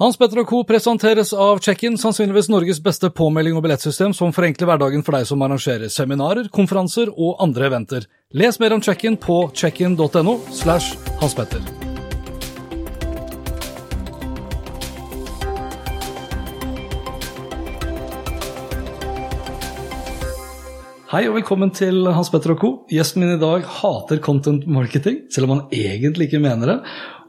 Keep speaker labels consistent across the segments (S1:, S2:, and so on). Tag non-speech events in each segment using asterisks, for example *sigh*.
S1: Hans Petter og Co. presenteres av Check-in, sannsynligvis Norges beste påmelding og billettsystem som forenkler hverdagen for deg som arrangerer seminarer, konferanser og andre eventer. Les mer om Check-in på checkin.no slash Hans Petter. Hei og velkommen til Hans Petter og Co. Gjesten min i dag hater content marketing, selv om han egentlig ikke mener det.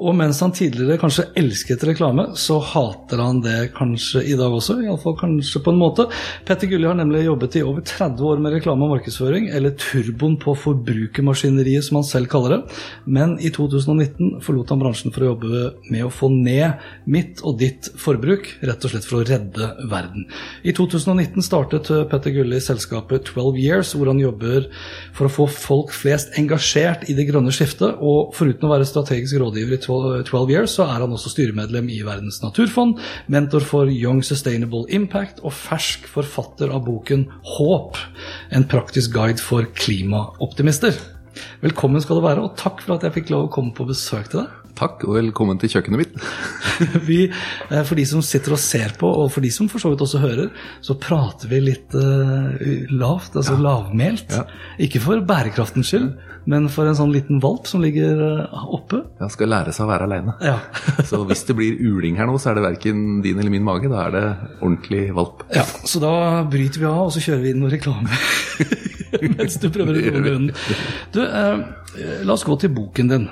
S1: Og mens han tidligere kanskje elsket reklame, så hater han det kanskje i dag også. Iallfall kanskje på en måte. Petter Gulli har nemlig jobbet i over 30 år med reklame og markedsføring, eller turboen på forbrukermaskineriet, som han selv kaller det. Men i 2019 forlot han bransjen for å jobbe med å få ned mitt og ditt forbruk, rett og slett for å redde verden. I 2019 startet Petter Gulli selskapet 12 Years, hvor han jobber for å få folk flest engasjert i det grønne skiftet. Og foruten å være strategisk rådgiver i 12 Years, så er han også styremedlem i Verdens naturfond, mentor for Young Sustainable Impact og fersk forfatter av boken Håp, en praktisk guide for klimaoptimister. Velkommen skal du være, og takk for at jeg fikk lov å komme på besøk til deg.
S2: Takk, og velkommen til kjøkkenet mitt. *laughs*
S1: Vi, eh, for de som sitter og ser på, og for de som for så vidt også hører, så prater vi litt uh, lavt, altså lavmælt.
S2: Ja.
S1: Ikke for bærekraftens skyld, men for en sånn liten valp som ligger uh, oppe.
S2: Ja, skal lære seg å være aleine.
S1: Ja. *laughs*
S2: Så hvis det blir uling her nå, så er det verken din eller min mage. Da er det ordentlig valp.
S1: ja. Så da bryter vi av, og så kjører vi inn noe reklame. *laughs* Mens du prøver å
S2: gå
S1: grunnen. Du, eh, la oss gå til boken din.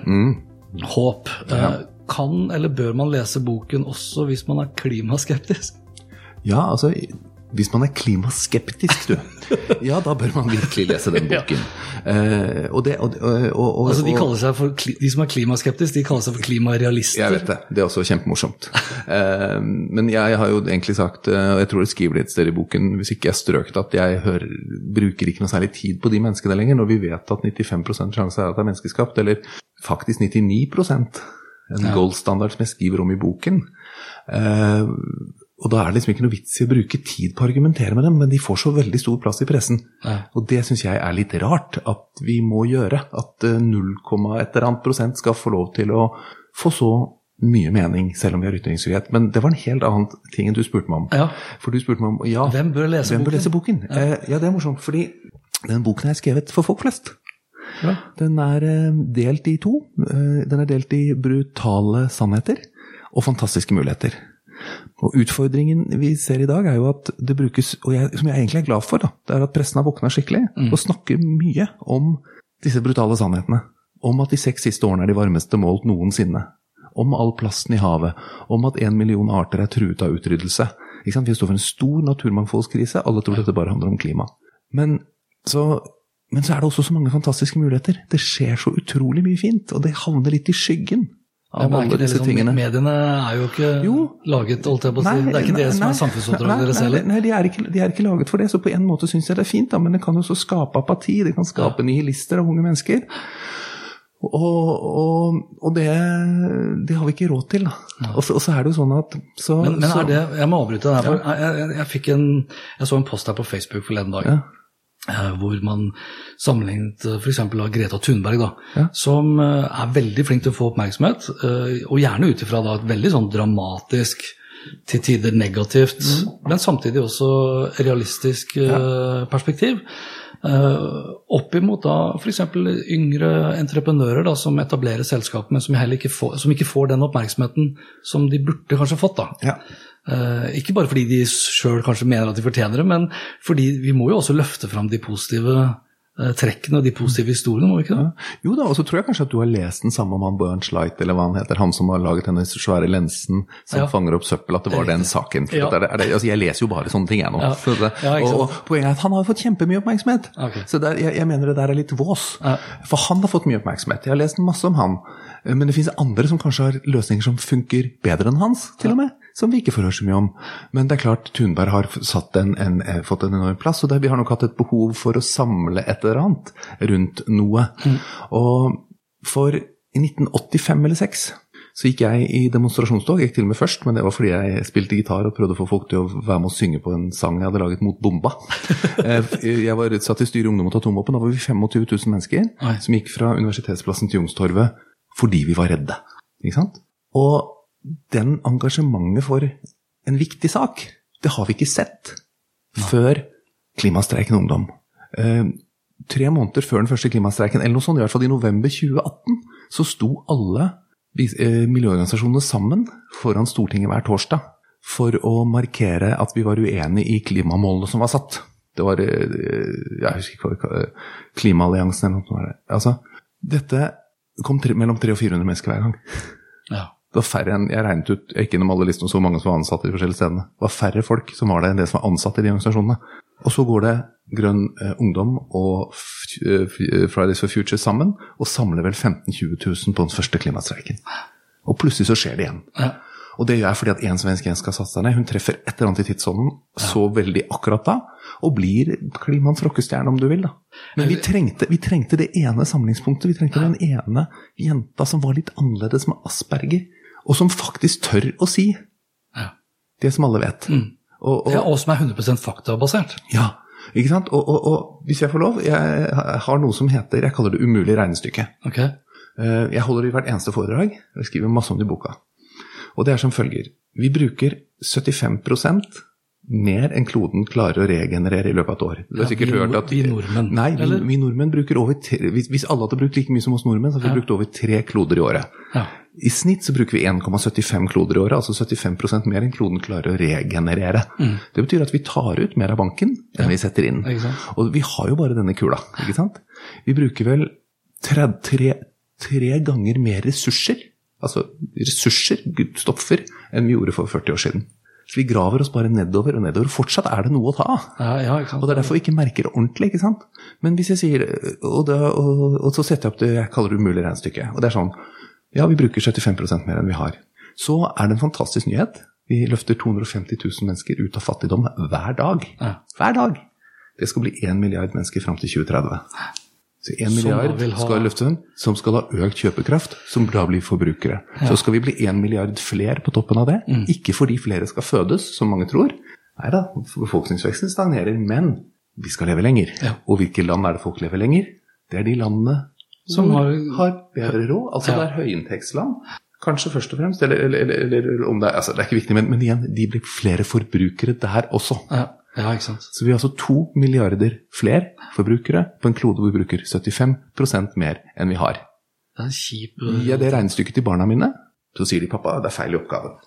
S1: Håp. Ja. kan eller bør man lese boken også hvis man er klimaskeptisk?
S2: Ja, altså hvis man er klimaskeptisk, du, *laughs* ja, da bør man virkelig lese den boken. Eh, og det, og, og, og,
S1: Altså, de, for, som er klimaskeptiske, de kaller seg for klimarealister.
S2: Jeg vet det. Det er også kjempemorsomt. Eh, men jeg har jo egentlig sagt, eh, og jeg tror jeg skriver det et sted i boken, hvis ikke jeg strøk det, at jeg hører, bruker ikke noe særlig tid på de menneskene lenger, når vi vet at 95 sjanse er at det er menneskeskapt, eller faktisk 99% en goldstandard som jeg skriver om i boken. Eh, og da er det liksom ikke noe vits i å bruke tid på å argumentere med dem, men de får så veldig stor plass i pressen.
S1: Ja.
S2: Og det syns jeg er litt rart at vi må gjøre. At eh, 0, et eller annet prosent skal få lov til å få så mye mening, selv om vi har ytringsfrihet. Men det var en helt annen ting enn du spurte meg om.
S1: Ja.
S2: For du spurte meg om ja,
S1: Hvem bør lese
S2: hvem
S1: boken?
S2: Bør lese boken? Ja. Eh, ja, det er morsomt, fordi den boken er skrevet for folk flest.
S1: Ja.
S2: Den er eh, delt i to. Eh, Den er delt i brutale sannheter og fantastiske muligheter. Og Utfordringen vi ser i dag, er jo at det brukes, og jeg, som jeg egentlig er glad for, da, det er at pressen har våkna skikkelig og snakker mye om disse brutale sannhetene. Om at de seks siste årene er de varmeste målt noensinne. Om all plasten i havet. Om at en million arter er truet av utryddelse. Vi står for en stor naturmangfoldskrise. Alle tror dette bare handler om klima. Men så, men så er det også så mange fantastiske muligheter. Det skjer så utrolig mye fint, og det havner litt i skyggen
S1: Ja,
S2: av
S1: er
S2: alle disse
S1: liksom,
S2: tingene.
S1: Mediene er jo ikke
S2: Jo.
S1: laget, holdt jeg på å si.
S2: Nei,
S1: det er ikke det som er
S2: nei,
S1: samfunnsoppdraget
S2: nei,
S1: deres
S2: nei,
S1: heller.
S2: Nei, de er, ikke, de er ikke laget for det, så på en måte syns jeg det er fint, da, men det kan jo også skape apati. Det kan skape nihilister av unge mennesker. Og, og, og det, det har vi ikke råd til, da. Og så, og så er det jo sånn at så,
S1: Men, men er det, jeg må avbryte deg for jeg, jeg, jeg, en, jeg så en post her på Facebook forleden dag.
S2: Ja.
S1: Eh, Hvor man sammenlignet f.eks. av Greta Thunberg, da,
S2: Ja.
S1: som eh, er veldig flink til å få oppmerksomhet. eh, Og gjerne ut ifra et veldig sånn dramatisk, til tider negativt,
S2: Mm.
S1: men samtidig også realistisk ja. perspektiv. Uh, opp imot da f.eks. yngre entreprenører da, som etablerer selskap, men som, ikke får, som ikke får den oppmerksomheten som de burde kanskje fått. da.
S2: Ja.
S1: Eh, ikke bare fordi de sjøl kanskje mener at de fortjener det, men fordi vi må jo også løfte fram de positive eh, trekkene og de positive historiene, må vi ikke det?
S2: Jo da, og så tror jeg kanskje at du har lest den samme om han Burns Light, eller hva han heter, han som har laget denne svære lensen som
S1: Ja.
S2: fanger opp søppel, at det var den *laughs* saken.
S1: Ja.
S2: det, det, altså jeg leser jo bare sånne ting, jeg nå.
S1: Ja.
S2: Det,
S1: Ja,
S2: og, og poenget er at han har fått kjempemye oppmerksomhet.
S1: Okay.
S2: Så der, jeg, jeg mener det der er litt vås.
S1: Ja.
S2: For han har fått mye oppmerksomhet. Jeg har lest masse om han. Eh, Men det finnes andre som kanskje har løsninger som funker bedre enn hans, til og med. Som vi ikke får høre så mye om. Men det er klart, Thunberg har satt en, en, eh, fått en enorm plass, og det, vi har nok hatt et behov for å samle et eller annet rundt noe. Og for i 1985 eller 6 så gikk jeg i demonstrasjonstog. Jeg gikk til og med først, men det var fordi jeg spilte gitar og prøvde å få folk til å være med å synge på en sang jeg hadde laget mot bomba. *laughs* Eh, jeg var satt i styret i Ungdom mot atomvåpen. Da var vi 25 000 mennesker
S1: Oi.
S2: som gikk fra Universitetsplassen til Youngstorget fordi vi var redde. Ikke sant? Og den engasjementet for en viktig sak, det har vi ikke sett før klimastreiken ungdom. Eh, tre måneder før den første klimastreiken, eller noe sånt, i hvert fall i november 2018, så sto alle eh, miljøorganisasjonene sammen foran Stortinget hver torsdag for å markere at vi var uenige i klimamålene som var satt. Det var eh, Jeg husker ikke hva Klimaalliansen eller noe. sånt. Altså, dette kom tre, mellom 300 og 400 mennesker hver gang.
S1: Ja.
S2: Det var færre enn, Jeg regnet ut jeg gikk gjennom alle listene så mange som var ansatt i de forskjellige stedene. Det var færre folk som var det enn det som var ansatt i de organisasjonene. Og så går det Grønn eh, Ungdom og eh, F- Fridays for Future sammen og samler vel 15 000-20 000 på den første klimastreiken. Og plutselig så skjer det igjen.
S1: Ja.
S2: Og det gjør jeg fordi at en svensk en skal satse seg ned. Hun treffer et eller annet i tidsånden så veldig akkurat da, og blir klimaens rockestjerne, om du vil. da. Men vi trengte, vi trengte det ene samlingspunktet. Vi trengte den ene jenta som var litt annerledes med asperger, og som faktisk tør å si
S1: Ja.
S2: det som alle vet. Og, og,
S1: Ja, og som er 100 faktabasert.
S2: ja, ikke sant? Og, og, hvis jeg får lov, jeg har noe som heter, jeg kaller det umulig regnestykke.
S1: Ok?
S2: Eh, Jeg holder det i hvert eneste foredrag, jeg skriver masse om det i boka. Og det er som følger. Vi bruker 75% mer enn kloden klarer å regenerere i løpet av et år. Du har
S1: Ja,
S2: sikkert
S1: vi
S2: hørt at...
S1: vi nordmenn,
S2: Nei, vi, vi nordmenn bruker over tre, hvis, hvis alle hadde brukt like mye som oss nordmenn, så hadde vi brukt over tre kloder i året.
S1: Ja.
S2: I snitt så bruker vi 1,75 kloder i året, altså 75% mer enn kloden klarer å regenerere. Det betyr at vi tar ut mer av banken enn vi setter inn. Og vi har jo bare denne kula, ikke sant? Vi bruker vel tre, tre, tre ganger mer ressurser, altså ressurser, stoffer, enn vi gjorde for 40 år siden. Så vi graver oss bare nedover og nedover. Fortsatt er det noe å ta av.
S1: Ja, ja.
S2: Og det er derfor vi ikke merker det ordentlig. ikke sant? Men hvis jeg sier, og, da, og, og så setter jeg opp det jeg kaller det umulige regnestykket. Og det er sånn Ja, vi bruker 75% mer enn vi har. Så er det en fantastisk nyhet. Vi løfter 250 000 mennesker ut av fattigdom hver dag.
S1: Ja.
S2: Hver dag! Det skal bli 1 milliard mennesker fram til 2030. Så 1 milliard
S1: ha-
S2: skal løfte den, som skal ha økt kjøpekraft, som da blir forbrukere. Så skal vi bli 1 milliard flere på toppen av det.
S1: Mm.
S2: Ikke fordi flere skal fødes, som mange tror. Nei da, befolkningsveksten stagnerer, men vi skal leve lenger.
S1: Ja.
S2: Og hvilke land er det folk lever lenger? Det er de landene
S1: Som har-
S2: har bedre råd. Altså
S1: Ja.
S2: det er høyinntektsland. Kanskje først og fremst, eller, eller, eller, eller om det er altså Det er ikke viktig, men, men igjen, de blir flere forbrukere der også.
S1: Ja, ja, ikke sant.
S2: Så vi har altså to milliarder flere forbrukere på en klode hvor vi bruker 75 mer enn vi har.
S1: Det er en kjip
S2: Gir jeg det regnestykket til barna mine, så sier de pappa, det er feil i oppgaven.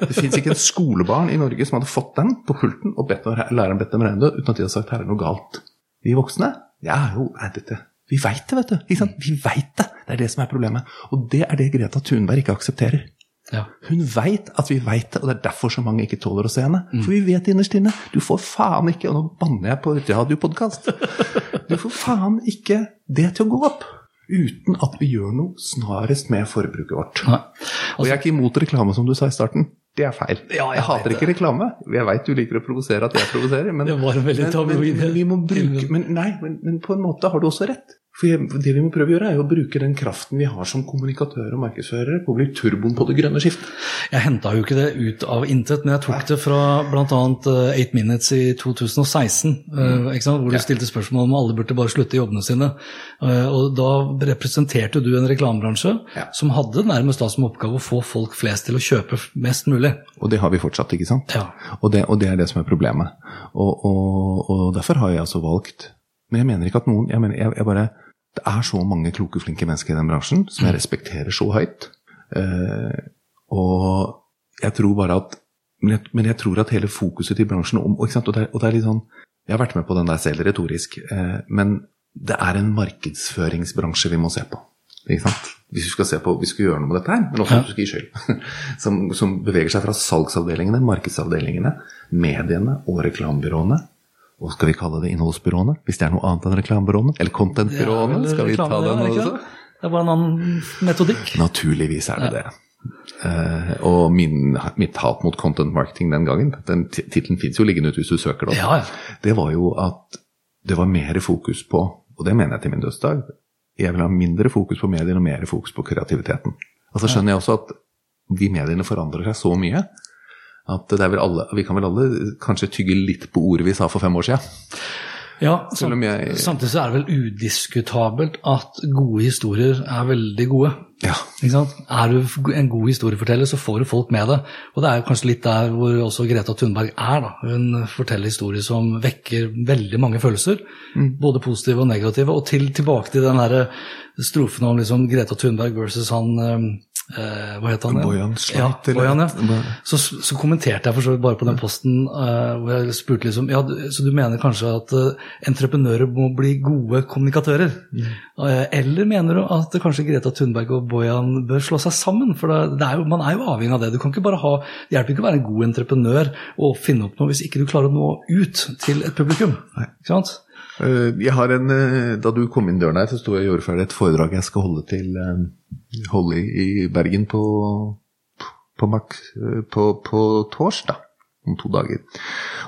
S2: Det fins ikke en skolebarn i Norge som hadde fått den på pulten og bedt læreren bedt dem regne det, uten at de hadde sagt her er noe galt. Vi voksne, ja jo, er dette Vi veit det, vet du. Ikke sant? Vi veit det. Det er det som er problemet. Og det er det Greta Thunberg ikke aksepterer.
S1: Ja.
S2: Hun veit at vi veit det, og det er derfor så mange ikke tåler å se henne. For vi vet innerst inne Du får faen ikke Og nå banner jeg på radiopodkast. *laughs* Du får faen ikke det til å gå opp uten at vi gjør noe snarest med forbruket vårt.
S1: Nei.
S2: Og jeg er ikke imot reklame, som du sa i starten. Det er feil.
S1: Ja, jeg
S2: jeg hater ikke reklame. Jeg veit du liker å provosere at jeg provoserer, men,
S1: Det var veldig
S2: men, men, vi må bruke, men, nei, men, men på en måte har du også rett. For det vi må prøve å gjøre, er å bruke den kraften vi har som kommunikatører og markedsførere på å bli turboen på det grønne skiftet.
S1: Jeg henta jo ikke det ut av intet, men jeg tok det fra bl.a. 8 Minutes i 2016, mm. ikke sant? hvor du stilte spørsmål om alle burde bare slutte i jobbene sine. Eh, og Da representerte du en reklamebransje
S2: Ja.
S1: som hadde nærmest da som oppgave å få folk flest til å kjøpe mest mulig.
S2: Og det har vi fortsatt, ikke sant?
S1: Ja.
S2: Og, det, og det er det som er problemet. Og, og, og derfor har jeg altså valgt Men jeg mener ikke at noen jeg mener, jeg, jeg bare, Det er så mange kloke, flinke mennesker i den bransjen som jeg respekterer så høyt. Eh, og jeg tror bare at men jeg, men jeg tror at hele fokuset til bransjen om, og? Og, det, er- og det er litt sånn Jeg har vært med på den der selv retorisk, eh, men det er en markedsføringsbransje vi må se på. Ikke sant? Hvis vi skal se på, vi skal gjøre noe med dette her, men også ja. skal gi skyld. *laughs* Som, som, beveger seg fra salgsavdelingene, markedsavdelingene, mediene og reklamebyråene. Og skal vi kalle det innholdsbyråene, hvis det er noe annet enn reklamebyråene? Eller contentbyråene? Skal vi ta den også?
S1: Det er bare en annen metodikk.
S2: Naturligvis er det ja. det. Uh, og min, mitt hat mot content marketing den gangen, den tittelen fins jo liggende ute hvis du søker det,
S1: ja, ja.
S2: det var jo at det var mer fokus på, og det mener jeg til min dødsdag, jeg vil ha mindre fokus på mediene og mer fokus på kreativiteten. Og så skjønner jeg også at de mediene forandrer seg så mye at alle, vi kan vel alle kanskje tygge litt på ordet vi sa for fem år siden.
S1: Ja, jeg... samtidig så er det vel udiskutabelt at gode historier er veldig gode.
S2: Ja.
S1: Er du en god historieforteller, så får du folk med det. Og det er kanskje litt der hvor også Greta Thunberg er. da. Hun forteller historier som vekker veldig mange følelser. Mm. Både positive og negative. Og til, tilbake til den der strofen om liksom Greta Thunberg versus han eh, Hva het han?
S2: Bojan Sleit,
S1: ja, Bojan, ja. Så, så, kommenterte jeg for så vidt bare på den posten uh, hvor jeg spurte liksom ja, Så du mener kanskje at uh, entreprenører må bli gode kommunikatører? Mm. Uh, eller mener du at kanskje Greta Thunberg og Bojan bør slå seg sammen? For det, det er jo, man er jo avhengig av det. Du kan ikke bare ha, Det hjelper ikke å være en god entreprenør og finne opp noe hvis ikke du klarer å nå ut til et publikum.
S2: Nei. Ikke sant? Jeg har en, Da du kom inn døren her, så sto jeg og gjorde ferdig et foredrag jeg skal holde til holde i Bergen på, på, på, på torsdag om to dager.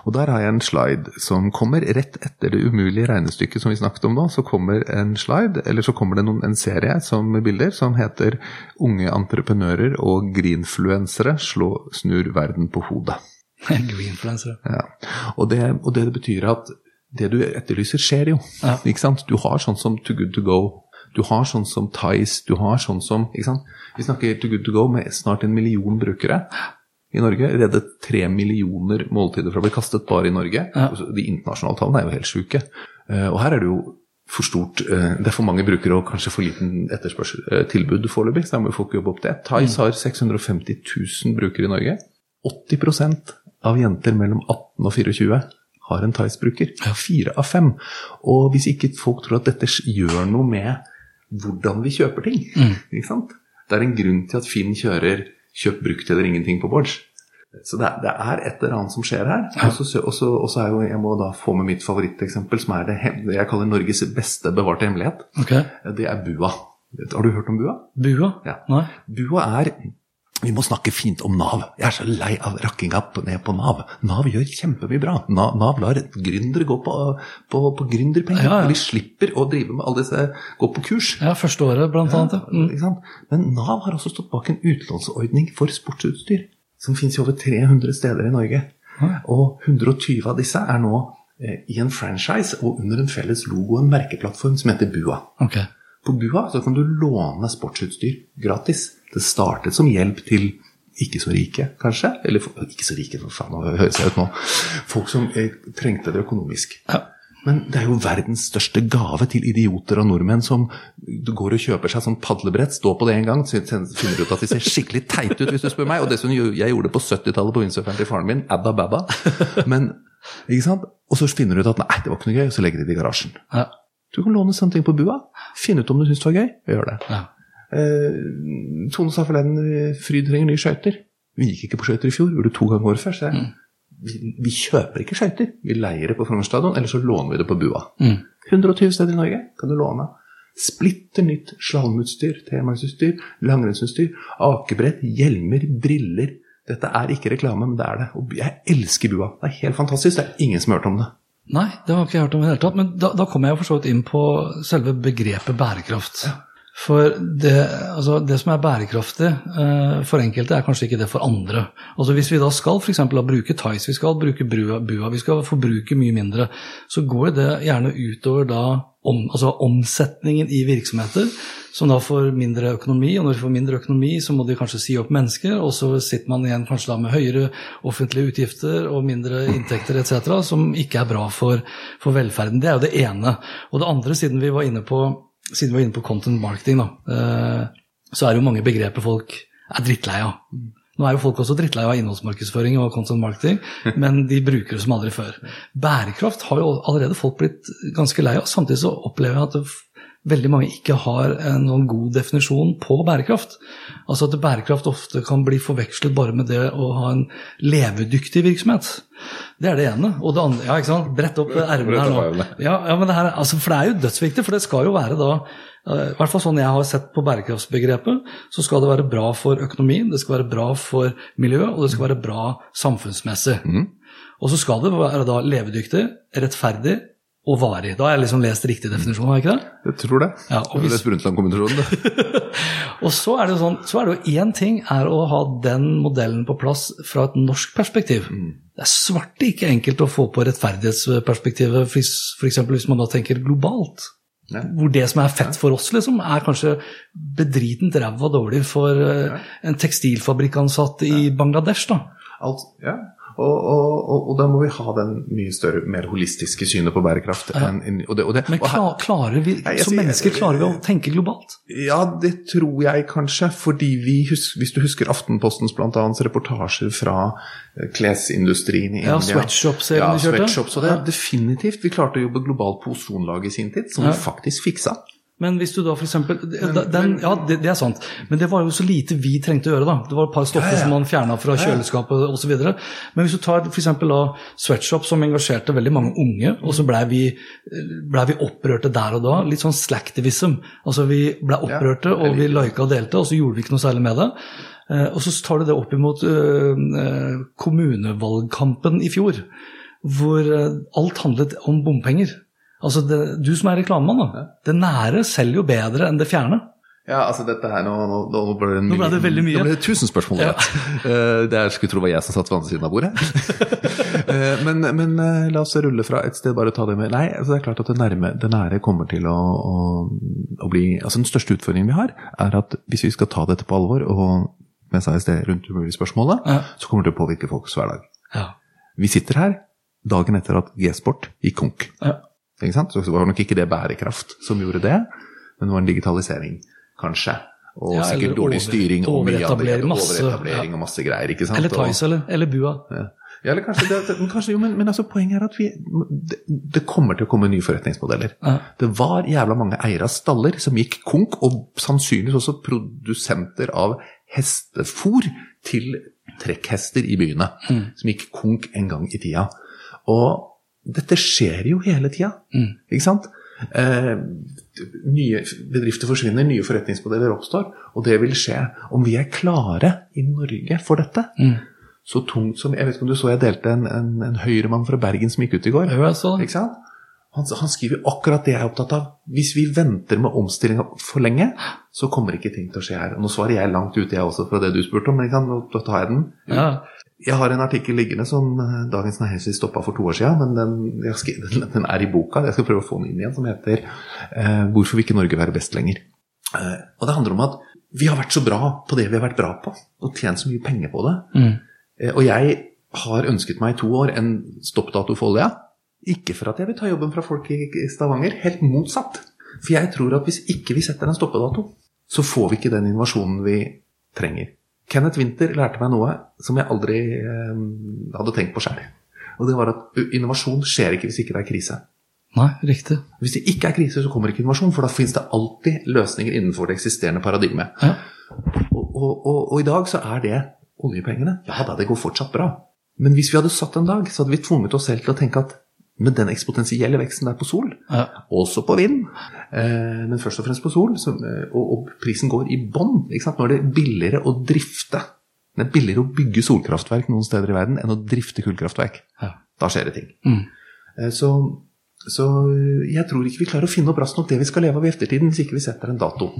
S2: Og Der har jeg en slide som kommer rett etter det umulige regnestykket som vi snakket om nå. Så kommer en slide, eller så kommer det noen, en serie som bilder som heter 'Unge entreprenører og greenfluensere slå, snur verden på hodet'. *laughs*
S1: Greenfluensere.
S2: Ja. Og det, og det betyr at det du etterlyser, skjer jo. Ja. Ikke sant? Du har sånn som Too Good To Go du har sånn som Tice, du har sånn som ikke sant? Vi snakker Too Good To Go med snart en million brukere i Norge. Reddet tre millioner måltider fra å bli kastet bare i Norge. Ja. De internasjonale tallene er jo helt sjuke. Eh, og her er det jo for stort eh, Det er for mange brukere og kanskje for liten etterspørsel, eh, tilbud foreløpig, så da må folk jobbe opp det. Tice mm. har 650 000 brukere i Norge. 80% av jenter mellom 18 og 24 har en Tice-bruker. Fire av fem. Og hvis ikke folk tror at dette gjør noe med hvordan vi kjøper ting. Mm. Ikke sant? Det er en grunn til at Finn kjører 'kjøp brukt eller ingenting' på Bårds. Så det det er, et eller annet som skjer her. Og så er jo, Jeg må da få med mitt favoritteksempel, som er det, det jeg kaller Norges beste bevarte hemmelighet.
S1: Okay.
S2: Det er Bua. Har du hørt om Bua?
S1: Bua?
S2: Ja. Nei. Bua er vi må snakke fint om Nav. Jeg er så lei av rakkinga ned på Nav. Nav gjør kjempemye bra. Nav, Nav lar gründere gå på, på, på gründerpenger. Ja, ja. De slipper å drive med alle disse gå på kurs.
S1: Ja, første året, blant annet.
S2: Ja, mm. Men Nav har også stått bak en utlånsordning for sportsutstyr. Som fins i over 300 steder i Norge. Og 120 av disse er nå eh, i en franchise og under en felles logo og en merkeplattform som heter Bua.
S1: Okay.
S2: På Bua så kan du låne sportsutstyr gratis. Det startet som hjelp til ikke så rike, kanskje. Eller ikke så rike, for faen, nå høres jeg ut nå. Folk som eh, trengte det økonomisk.
S1: Ja.
S2: Men det er jo verdens største gave til idioter og nordmenn som går og kjøper seg sånn padlebrett, står på det en gang, finner ut at de ser skikkelig teite ut, hvis du spør meg. Og det som jeg gjorde på 70-tallet på windsurferen til faren min, adda babba. Men, ikke sant? Og så finner du ut at nei, det var ikke noe gøy, og så legger de det i garasjen.
S1: Ja.
S2: Du kan låne sånne ting på bua. Finne ut om du syns det var gøy, og gjør det.
S1: Ja.
S2: Eh, Tone sa forleden Fryd trenger nye skøyter. Vi gikk ikke på skøyter i fjor, gjorde det to ganger året før. Så jeg, mm. vi, vi, kjøper ikke skøyter. Vi leier det på Frogner stadion, eller så låner vi det på Bua.
S1: Mm.
S2: 120 steder i Norge kan du låne. Splitter nytt slalåmutstyr, telemarksutstyr, langrennsutstyr, akebrett, hjelmer, briller. Dette er ikke reklame, men det er det. Og jeg elsker Bua. Det er helt fantastisk. Det er ingen som har hørt om det.
S1: Nei, det har ikke jeg hørt om i det hele tatt. Men da, da kommer jeg for så vidt inn på selve begrepet bærekraft. Ja. For det, altså det, som er bærekraftig eh, for enkelte, er kanskje ikke det for andre. Altså Hvis vi da skal for eksempel, bruke Tice, vi skal bruke brua, bua, vi skal forbruke mye mindre, så går det gjerne utover da om, altså omsetningen i virksomheter, som da får mindre økonomi. Og når de får mindre økonomi, så må de kanskje si opp mennesker, og så sitter man igjen kanskje da med høyere offentlige utgifter og mindre inntekter etc., som ikke er bra for, for velferden. Det er jo det ene. Og det andre, siden vi var inne på siden vi var inne på content marketing, da, eh, så er det jo mange begreper folk er drittlei av. Nå er jo folk også drittlei av innholdsmarkedsføring og content marketing, *laughs* men de bruker det som aldri før. Bærekraft har jo allerede folk blitt ganske lei av. Samtidig så opplever jeg at veldig mange ikke har en noen god definisjon på bærekraft. Altså at bærekraft ofte kan bli forvekslet bare med det å ha en levedyktig virksomhet. Det er det ene. Og det andre Ja, ikke sant. Brett opp ermene her nå. Ja, ja, men det her, altså, for det er jo dødsviktig, for det skal jo være da i hvert fall sånn jeg har sett på bærekraftsbegrepet, så skal det være bra for økonomien, det skal være bra for miljøet, og det skal være bra samfunnsmessig. Mm. Og så skal det være da levedyktig, rettferdig og varig. Da har jeg liksom lest riktig definisjon, har jeg ikke det?
S2: Jeg tror det.
S1: Ja, og hvis... *laughs* Og så er det jo sånn, så er det jo én ting er å ha den modellen på plass fra et norsk perspektiv. Mm. Det er svarte ikke enkelt å få på rettferdighetsperspektivet, f.eks. hvis man da tenker globalt. Ja. Hvor det som er fett for oss, liksom, er kanskje bedritent ræva dårlig for ja. en tekstilfabrikkansatt i Bangladesh. da.
S2: Alt, ja, og, og, og, og, da må vi ha den mye større, mer holistiske synet på bærekraft. Ja. En,
S1: det, det, Men klar, klarer vi, nei, som mennesker klarer vi å tenke globalt?
S2: Ja, det tror jeg kanskje. fordi vi Hvis du husker Aftenpostens blant annet, reportasjer fra eh, klesindustrien i
S1: ja, India Sweatshops-serien
S2: ja, sweatshops, og det er definitivt. Vi klarte å jobbe globalt på ozonlaget i sin tid, som ja. vi faktisk fiksa.
S1: Men hvis du da f.eks. Ja, det, det, er sant. Men det var jo så lite vi trengte å gjøre. da. Det var et par stoffer ja, ja. som man fjerna fra kjøleskapet osv. Men hvis du tar f.eks. Sweatshop, som engasjerte veldig mange unge, og så blei vi, ble vi opprørte der og da. Litt sånn slacktivism. Altså vi blei opprørte, og vi lika og delte, og så gjorde vi ikke noe særlig med det. Eh, og så tar du det opp imot uh, kommunevalgkampen i fjor, hvor alt handlet om bompenger. Altså det, Du som er reklamemann, da. Det nære selger jo bedre enn det fjerne.
S2: Ja, altså dette her, Nå, nå, nå ble det,
S1: nå ble det veldig mye.
S2: Nå ble det tusen spørsmål. Ja. uh, det jeg skulle tro var jeg som satt ved andre siden av bordet. uh, *laughs* men, men uh, la oss rulle fra et sted, bare ta det med Nei, altså det er klart at det, nærme, det nære kommer til å, å, å, bli Altså Den største utfordringen vi har, er at hvis vi skal ta dette på alvor, og som jeg sa i sted rundt umulig-spørsmålet, ja. så kommer det til å påvirke folks hverdag. Ja. Vi sitter her dagen etter at G-sport gikk konk. Ja. Så det var nok ikke det bærekraft som gjorde det, men det var en digitalisering, kanskje. Og ja, sikkert dårlig styring og mye av det. Overetablering og masse greier. ikke sant?
S1: Eller Tice eller, eller Bua.
S2: Ja. Ja, eller kanskje det, men, kanskje, jo, men, men altså, poenget er at vi, det, det, kommer til å komme nye forretningsmodeller. Ja. Det var jævla mange eiere av staller som gikk konk, og sannsynligvis også produsenter av hestefôr til trekkhester i byene, mm. som gikk konk en gang i tida. Og dette skjer jo hele tida, mm. ikke sant? Eh, nye bedrifter forsvinner, nye forretningsmodeller oppstår. Og det vil skje om vi er klare i Norge for dette. Mm. Så tungt som Jeg vet ikke om du så jeg delte en, en, en høyremann fra Bergen som gikk ut i går. Ikke sant? Han, han, skriver akkurat det jeg er opptatt av. Hvis vi venter med omstillinga for lenge, så kommer ikke ting til å skje her. Nå svarer jeg langt ute, jeg også, fra det du spurte om. Men nå tar jeg den. Ja. Jeg har en artikkel liggende som eh, Dagens Næringsliv stoppa for to år siden, men den, skrevet, den, er i boka. Jeg skal prøve å få den inn igjen, som heter eh, 'Hvorfor vil ikke Norge være best lenger'? Eh, og Det handler om at vi har vært så bra på det vi har vært bra på, og tjent så mye penger på det. Mm. Eh, og jeg har ønsket meg i to år en stoppdato for olja. Ikke for at jeg vil ta jobben fra folk i Stavanger, helt motsatt. For jeg tror at hvis ikke vi setter en stoppedato, så får vi ikke den innovasjonen vi trenger. Kenneth Winther lærte meg noe som jeg aldri eh, hadde tenkt på sjøl. Og det var at innovasjon skjer ikke hvis ikke det er krise.
S1: Nei, riktig.
S2: Hvis det ikke er krise, så kommer ikke innovasjon, for da finnes det alltid løsninger innenfor det eksisterende paradigmet. Ja. Og, og, og, og, i dag så er det oljepengene. Ja da, det går fortsatt bra. Men hvis vi hadde satt en dag, så hadde vi tvunget oss selv til å tenke at med den eksponentielle veksten der på sol, ja. også på vind, eh, men først og fremst på sol, så, eh, og, og, prisen går i bånn. Nå er det billigere å drifte Det er billigere å bygge solkraftverk noen steder i verden enn å drifte kullkraftverk. Ja. Da skjer det ting. Mm. Eh, så, så, jeg tror ikke vi klarer å finne opp raskt nok det vi skal leve av i ettertiden, hvis ikke vi setter en dato.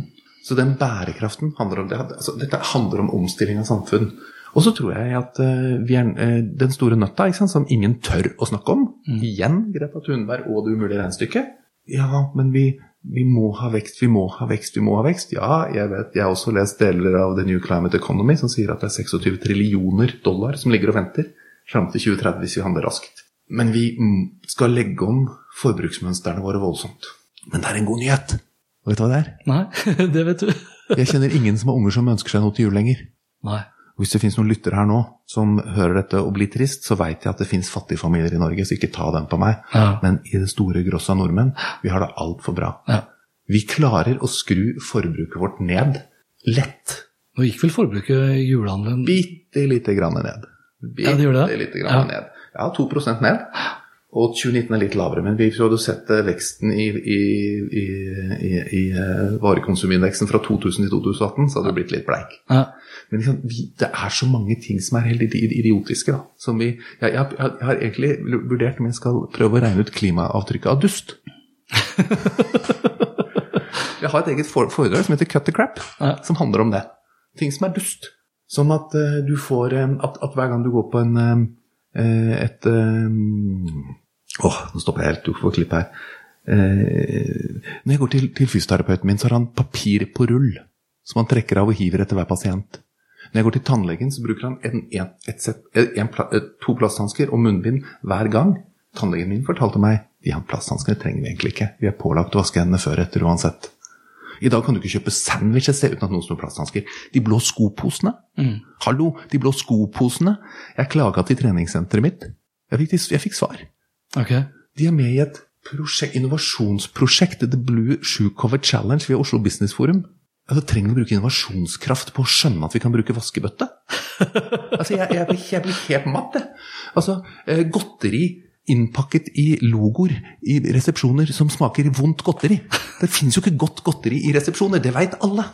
S2: Så den bærekraften handler om det. Altså, dette handler om omstilling av samfunn. Og så tror jeg at uh, er, uh, den store nøtta sant, som ingen tør å snakke om, mm. igjen Greta Thunberg og det umulige regnestykket Ja, men vi, vi, må ha vekst, vi må ha vekst, vi må ha vekst. Ja, jeg vet, jeg har også lest deler av The New Climate Economy som sier at det er 26 trillioner dollar som ligger og venter fram til 2030 hvis vi handler raskt. Men vi skal legge om forbruksmønstrene våre voldsomt. Men det er en god nyhet. Og vet du hva det er?
S1: Nei, *laughs* det vet du.
S2: jeg kjenner ingen som har unger som ønsker seg noe til jul lenger.
S1: Nei.
S2: Hvis det finnes noen lyttere her nå som hører dette og blir trist, så veit jeg at det finnes fattige familier i Norge, så ikke ta den på meg.
S1: Ja.
S2: Men i det store gross av nordmenn, vi har det altfor bra.
S1: Ja.
S2: Vi klarer å skru forbruket vårt ned lett.
S1: Nå gikk vel forbruket i julehandelen
S2: Bitte lite grann ned. Bitte
S1: Ja, det gjør det.
S2: lite grann
S1: Ja.
S2: ned. Ja, 2% ned. Og 2019 er litt lavere, men vi hadde sett eh, veksten i, i, i, i, i eh, varekonsumindeksen fra 2000 til 2018, så hadde det blitt litt bleik.
S1: Ja.
S2: Men liksom, vi, det er så mange ting som er helt idiotiske. Da, som vi, jeg, jeg, jeg, har egentlig vurdert om jeg skal prøve å regne ut klimaavtrykket av dust. *laughs* jeg har et eget foredrag som heter Cut the Crap,
S1: Ja.
S2: som handler om det. Ting som er dust. Sånn at uh, du får um, at, at hver gang du går på en um, et um, Åh, nå stopper jeg helt. Du får klippe her. Uh, når jeg går til, til fysioterapeuten min, så har han papir på rull som han trekker av og hiver etter hver pasient. Når jeg går til tannlegen, så bruker han en, en, et set, en, pla- eh, to plasthansker og munnbind hver gang. Tannlegen min fortalte meg de her plasthanskene trenger vi egentlig ikke. Vi er pålagt å vaske hendene før etter uansett. I dag kan du ikke kjøpe sandwiches uten at noen snor plasthansker. De blå skoposene. Hallo, de blå skoposene. Jeg klaga til treningssenteret mitt. Jeg fikk, jeg fikk svar.
S1: Okay.
S2: De er med i et prosjekt, innovasjonsprosjekt, The Blue Shoe Cover Challenge ved Oslo Business Forum. Altså, trenger vi å bruke innovasjonskraft på å skjønne at vi kan bruke vaskebøtte? altså, jeg, jeg, blir, jeg blir helt matt, jeg. Altså, eh, godteri innpakket i logoer i resepsjoner som smaker vondt godteri. Det finnes jo ikke godt godteri i resepsjoner, det veit alle.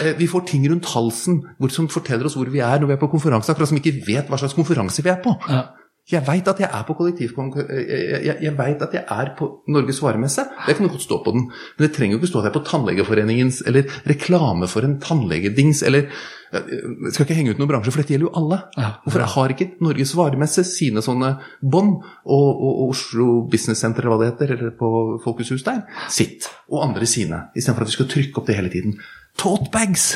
S2: Eh, Vi får ting rundt halsen som forteller oss hvor vi er når vi er på konferanse, akkurat som ikke vet hva slags konferanse vi er på.
S1: Ja.
S2: Jeg veit at jeg er på kollektivkon... Jeg, jeg, jeg vet at jeg er på Norges varemesse. Det kan godt stå på den. Men det trenger jo ikke stå at jeg er på Tannlegeforeningens eller reklame for en tannlegedings eller Jeg skal ikke henge ut noen bransje, for dette gjelder jo alle.
S1: Ja.
S2: Hvorfor har ikke Norges varemesse sine sånne bånd, og, og, og Oslo Business Center eller hva det heter, eller på Folkets der, sitt, og andre sine, istedenfor at vi skal trykke opp det hele tiden. Tote bags!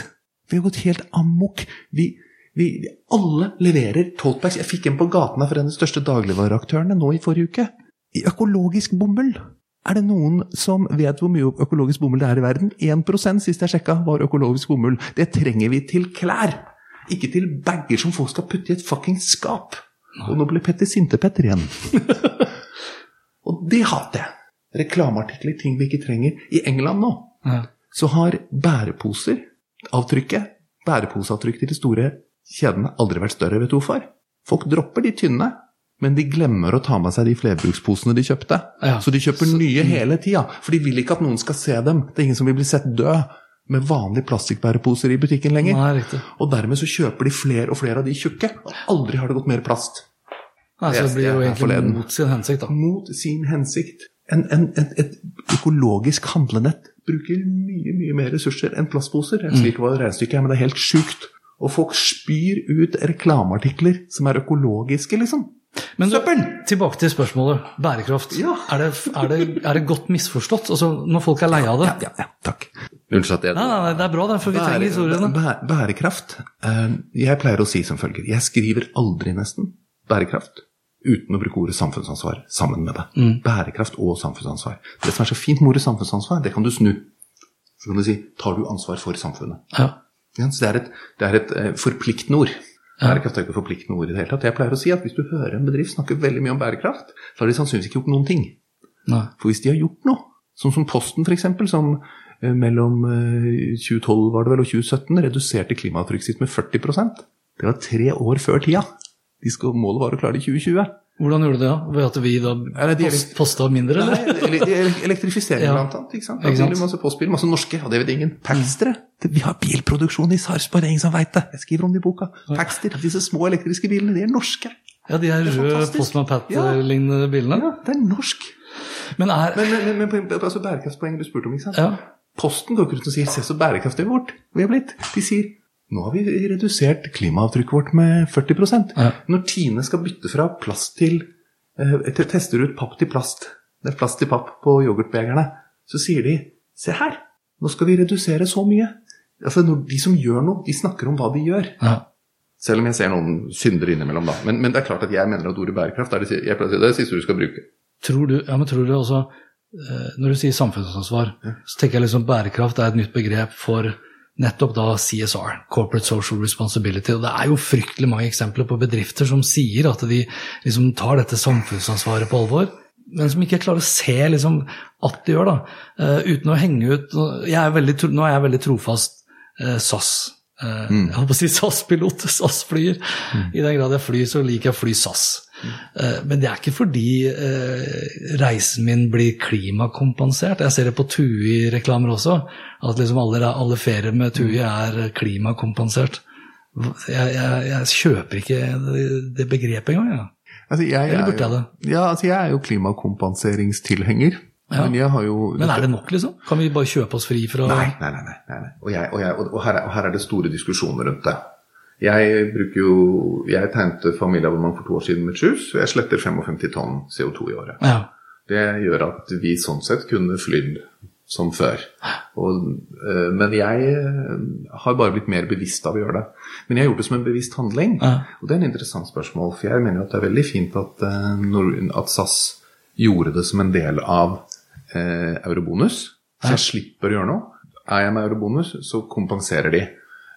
S2: Vi har gått helt amok. Vi, vi, alle leverer tote bags. Jeg fikk en på gaten her fra en av de største dagligvareaktørene nå i forrige uke. I økologisk bomull. Er det noen som vet hvor mye økologisk bomull det er i verden? 1% sist jeg sjekka, var økologisk bomull. Det trenger vi til klær. Ikke til bager som folk skal putte i et fuckings skap. Og nå blir Petter Sintepetter igjen. *laughs* Og det hater jeg. Reklameartikler, ting vi ikke trenger. I England nå
S1: Ja.
S2: så har bæreposer, avtrykket, bæreposeavtrykk til de store kjedene aldri vært større, vet du hvorfor? Folk dropper de tynne, men de glemmer å ta med seg de flerbruksposene de kjøpte.
S1: Ja.
S2: Så de kjøper nye hele tida, for de vil ikke at noen skal se dem. Det er ingen som vil bli sett død med vanlige plastikkbæreposer i butikken lenger.
S1: Nei.
S2: Og dermed så kjøper de flere og flere av de tjukke, og aldri har det gått mer plast.
S1: Nei, så det blir jo egentlig mot sin hensikt, da.
S2: Mot sin hensikt. En, en, et, et økologisk handlenett bruker mye mye mer ressurser enn plastposer. Jeg sier ikke hva regnestykket er, men det er helt sjukt. Og folk spyr ut reklameartikler som er økologiske, liksom.
S1: Men du, tilbake til spørsmålet. Bærekraft.
S2: Ja.
S1: Er, det, er, det, er det godt misforstått? Altså, når folk er lei av det?
S2: Ja, ja, ja, takk. Unnskyld at jeg
S1: Nei, nei, nei, det er bra, det, for vi trenger historiene.
S2: bæ- bærekraft. eh, Jeg pleier å si som følger Jeg skriver aldri nesten bærekraft uten å bruke ordet samfunnsansvar sammen med det.
S1: Mm.
S2: Bærekraft og samfunnsansvar. Det som er så fint med ordet samfunnsansvar, det kan du snu. Så kan du si tar du ansvar for samfunnet.
S1: Ja.
S2: Ja, så det er et, det er et eh, forpliktende ord. Bærekraft er ikke et forpliktende ord i det hele tatt. Jeg pleier å si at hvis du hører en bedrift snakke veldig mye om bærekraft, så har de sannsynligvis ikke gjort noen ting.
S1: Nei.
S2: For hvis de har gjort noe, sånn som Posten f.eks., som eh, mellom eh, 2012 var det vel, og 2017 reduserte klimaavtrykket sitt med 40% Det var tre år før tida. De skal, målet var å klare det i 2020.
S1: Hvordan gjorde du det? Ved at vi da post, posta mindre, eller?
S2: Nei, ele- elektrifisering *laughs*
S1: Ja.
S2: blant annet. Ikke sant?
S1: Ikke sant?
S2: Masse postbil, masse norske, og det vet ingen. Paxtere. Det- Vi har bilproduksjon i Sarpsborg, ingen som veit det. Jeg skriver om det i boka. Paxter, disse små elektriske bilene, de er norske.
S1: Ja, de
S2: er
S1: røde. Postman. Pat-lignende bilene.
S2: Ja, det er norsk.
S1: Men er
S2: Men, men, men, men altså bærekraftspoenget du spurte om, ikke sant?
S1: Ja.
S2: Posten går ikke ut og sier 'se så bærekraftig vårt vi har blitt'. De sier 'nå har vi redusert klimaavtrykket vårt med 40
S1: Ja.
S2: Når Tine skal bytte fra plast til etter Tester ut papp til plast, det er plast til papp på yoghurtbegerne, så sier de 'se her, nå skal vi redusere så mye'. Altså, når De som gjør noe, de snakker om hva de gjør.
S1: ja.
S2: Selv om jeg ser noen syndere innimellom, da. Men, men det er klart at jeg mener at ordet bærekraft er det, jeg pleier å si, det er det siste du skal bruke.
S1: Tror du, ja, men tror du også eh, Når du sier samfunnsansvar, så tenker jeg liksom bærekraft er et nytt begrep for nettopp da CSR, Corporate Social Responsibility. Og det er jo fryktelig mange eksempler på bedrifter som sier at de liksom tar dette samfunnsansvaret på alvor, men som ikke klarer å se liksom, at de gjør da. Uh, uten å henge ut jeg er veldig, Nå er jeg veldig trofast uh, SAS. Uh, mm. Jeg holdt på å si SAS-pilot, *laughs* SAS-flyer. Mm. I den grad jeg flyr, så liker jeg å fly SAS. Eh, men det er ikke fordi eh, reisen min blir klimakompensert. Jeg ser det på TUI-reklamer også, at liksom alle, alle ferier med TUI er klimakompensert. Jeg, jeg, jeg kjøper ikke det, begrepet engang. Ja.
S2: Altså, Eller burde jeg det? Ja, altså jeg er jo klimakompenseringstilhenger.
S1: Ja. Men, jo, Men, er det nok, liksom? Kan vi bare kjøpe oss fri fra
S2: Nei, nei, nei. nei, nei. Og, jeg, og, jeg, og, her er, og, her er, det store diskusjoner rundt det. Jeg bruker jo Jeg tegnet familieabonnement for to år siden med Choose, og jeg sletter 55 tonn CO2 i året.
S1: Ja.
S2: Det gjør at vi sånn sett kunne flydd som før. Og, øh, men jeg eh, har bare blitt mer bevisst av å gjøre det. Men jeg har gjort det som en bevisst handling. Ja. Og det er en interessant spørsmål, for jeg mener at det er veldig fint at, øh, at SAS gjorde det som en del av eh, eurobonus. Så jeg slipper å gjøre noe. Er jeg med eurobonus, så kompenserer de.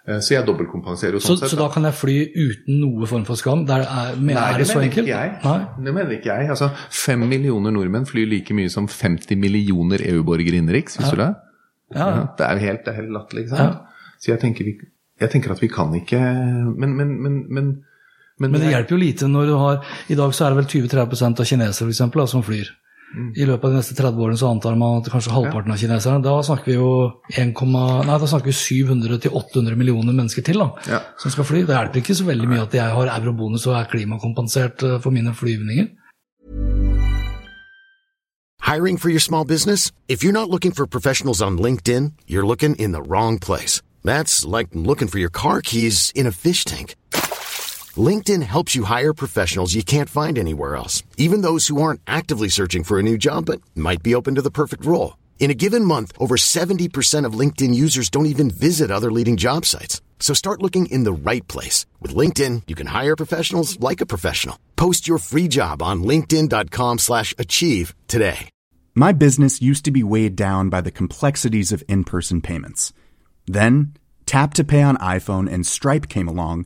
S2: Eh, så jeg dobbeltkompenserer jo
S1: sånn så, sett. Så da kan jeg fly uten noe form for skam? Der er,
S2: Nei,
S1: er det, så enkelt?
S2: Nei, det mener ikke jeg. Altså, Fem millioner nordmenn flyr like mye som 50 millioner EU-borgere innenriks, visste ja. du det? Ja. ja. Det er jo helt, helt latterlig, ikke sant? Så jeg tenker, vi, jeg tenker, at vi kan ikke Men, men, men, men
S1: men, det hjelper jo lite når du har I dag så er det vel 20-30 av kinesere for eksempel, som flyr. Mm. I løpet av de neste 30 årene så antar man at kanskje halvparten av kineserne Da snakker vi jo 1, nei, da snakker vi 700-800 millioner mennesker til da, ja. som skal fly. Det hjelper ikke så veldig mye at jeg har eurobonus og er klimakompensert eh, for mine flyvninger.
S3: Hiring for your small business? If you're not looking for professionals on LinkedIn, you're looking in the wrong place. That's like looking for your car keys in a fish tank. LinkedIn helps you hire professionals you can't find anywhere else, even those who aren't actively searching for a new job but might be open to the perfect role. In a given month, over 70% of LinkedIn users don't even visit other leading job sites. So start looking in the right place. With LinkedIn, you can hire professionals like a professional. Post your free job on linkedin.com slash achieve today.
S4: My business used to be weighed down by the complexities of in-person payments. Then, Tap to Pay on iPhone and Stripe came along